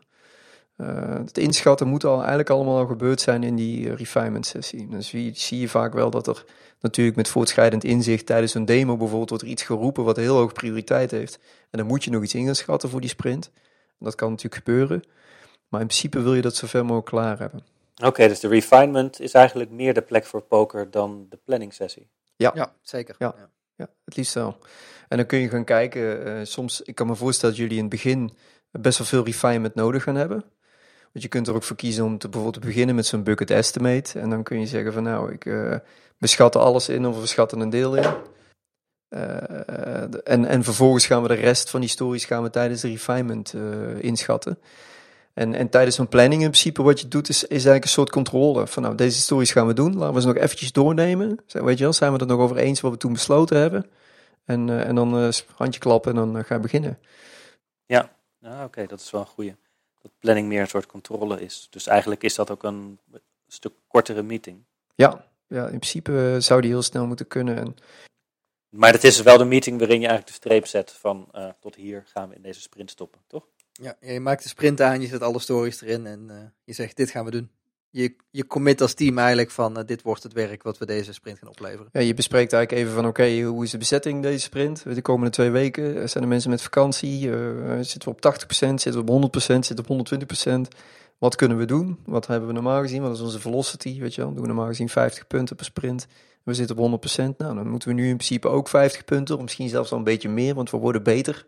Eh, het inschatten moet al eigenlijk allemaal al gebeurd zijn in die eh, refinement sessie. Dus zie, zie je vaak wel dat er natuurlijk met voortschrijdend inzicht tijdens een demo bijvoorbeeld wordt er iets geroepen wat heel hoog prioriteit heeft. En dan moet je nog iets inschatten voor die sprint. Dat kan natuurlijk gebeuren. Maar in principe wil je dat zover mogelijk klaar hebben. Oké, dus de refinement is eigenlijk meer de plek voor poker dan de planning sessie. Ja, zeker. Ja. Ja, het liefst wel. En dan kun je gaan kijken. eh, soms, ik kan me voorstellen dat jullie in het begin best wel veel refinement nodig gaan hebben. Want je kunt er ook voor kiezen om te, bijvoorbeeld te beginnen met zo'n bucket estimate. En dan kun je zeggen van nou, ik, schatten alles in of we schatten een deel in. Eh, en, en vervolgens gaan we de rest van die stories gaan we tijdens de refinement eh, inschatten. En, en tijdens zo'n planning in principe wat je doet is, is eigenlijk een soort controle. Van nou, deze stories gaan we doen. Laten we ze nog eventjes doornemen. Zo, weet je wel, zijn we er nog over eens wat we toen besloten hebben. En, en dan handje klappen en dan ga je beginnen. Ah, Oké, dat is wel een goeie. Dat planning meer een soort controle is. Dus eigenlijk is dat ook een stuk kortere meeting. Ja, ja in principe eh, zou die heel snel moeten kunnen. En, Maar het is wel de meeting waarin je eigenlijk de streep zet van eh, tot hier gaan we in deze sprint stoppen, toch? Ja, je maakt de sprint aan, je zet alle stories erin en eh, je zegt dit gaan we doen. Je, je commit als team eigenlijk van eh, dit wordt het werk wat we deze sprint gaan opleveren. ja, je bespreekt eigenlijk even van oké, hoe is de bezetting deze sprint? De komende twee weken Eh, zijn er mensen met vakantie? Eh, zitten we op 80%? Zitten we op 100%? Zitten we op 120%? Wat kunnen we doen? Wat hebben we normaal gezien? Wat is onze velocity? Weet je wel, doen we normaal gezien 50 punten per sprint. We zitten op 100%. Nou, dan moeten we nu in principe ook 50 punten, of misschien zelfs wel een beetje meer, want we worden beter.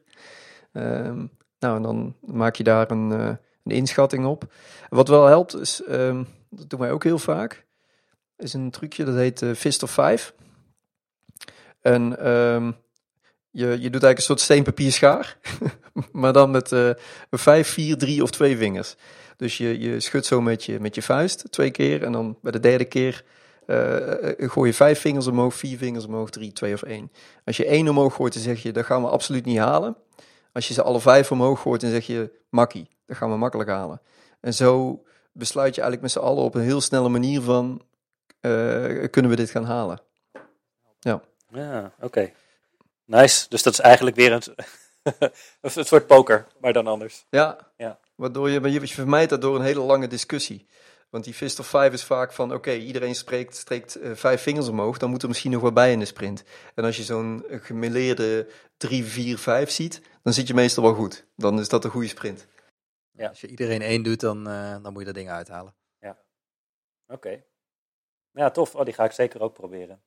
Ehm, nou, en dan maak je daar een, een inschatting op. Wat wel helpt is, ehm, dat doen wij ook heel vaak, is een trucje dat heet eh, Fist of Five. En ehm, je, je doet eigenlijk een soort steenpapier schaar, [LAUGHS] maar dan met eh, 5, 4, 3 of twee vingers. Dus je, je schudt zo met je, met je vuist twee keer en dan bij de derde keer eh, gooi je vijf vingers omhoog, vier vingers omhoog, drie, twee of één. Als je één omhoog gooit, dan zeg je, dat gaan we absoluut niet halen. Als je ze alle vijf omhoog gooit, dan zeg je, makkie, dat gaan we makkelijk halen. En zo besluit je eigenlijk met z'n allen op een heel snelle manier van, eh, kunnen we dit gaan halen? Ja, oké. Nice. Dus dat is eigenlijk weer een, [LAUGHS] een soort poker, maar dan anders. Ja, Ja. waardoor je, je vermijdt daardoor een hele lange discussie. Want die fist of five is vaak van, oké, iedereen spreekt, streekt eh, vijf vingers omhoog, dan moet er misschien nog wat bij in de sprint. En als je zo'n gemeleerde 3, 4, 5 ziet, dan zit je meestal wel goed. Dan is dat een goede sprint. Ja. Als je iedereen één doet, dan, eh, dan moet je dat ding uithalen. Oké. Ja, tof. Oh, die ga ik zeker ook proberen.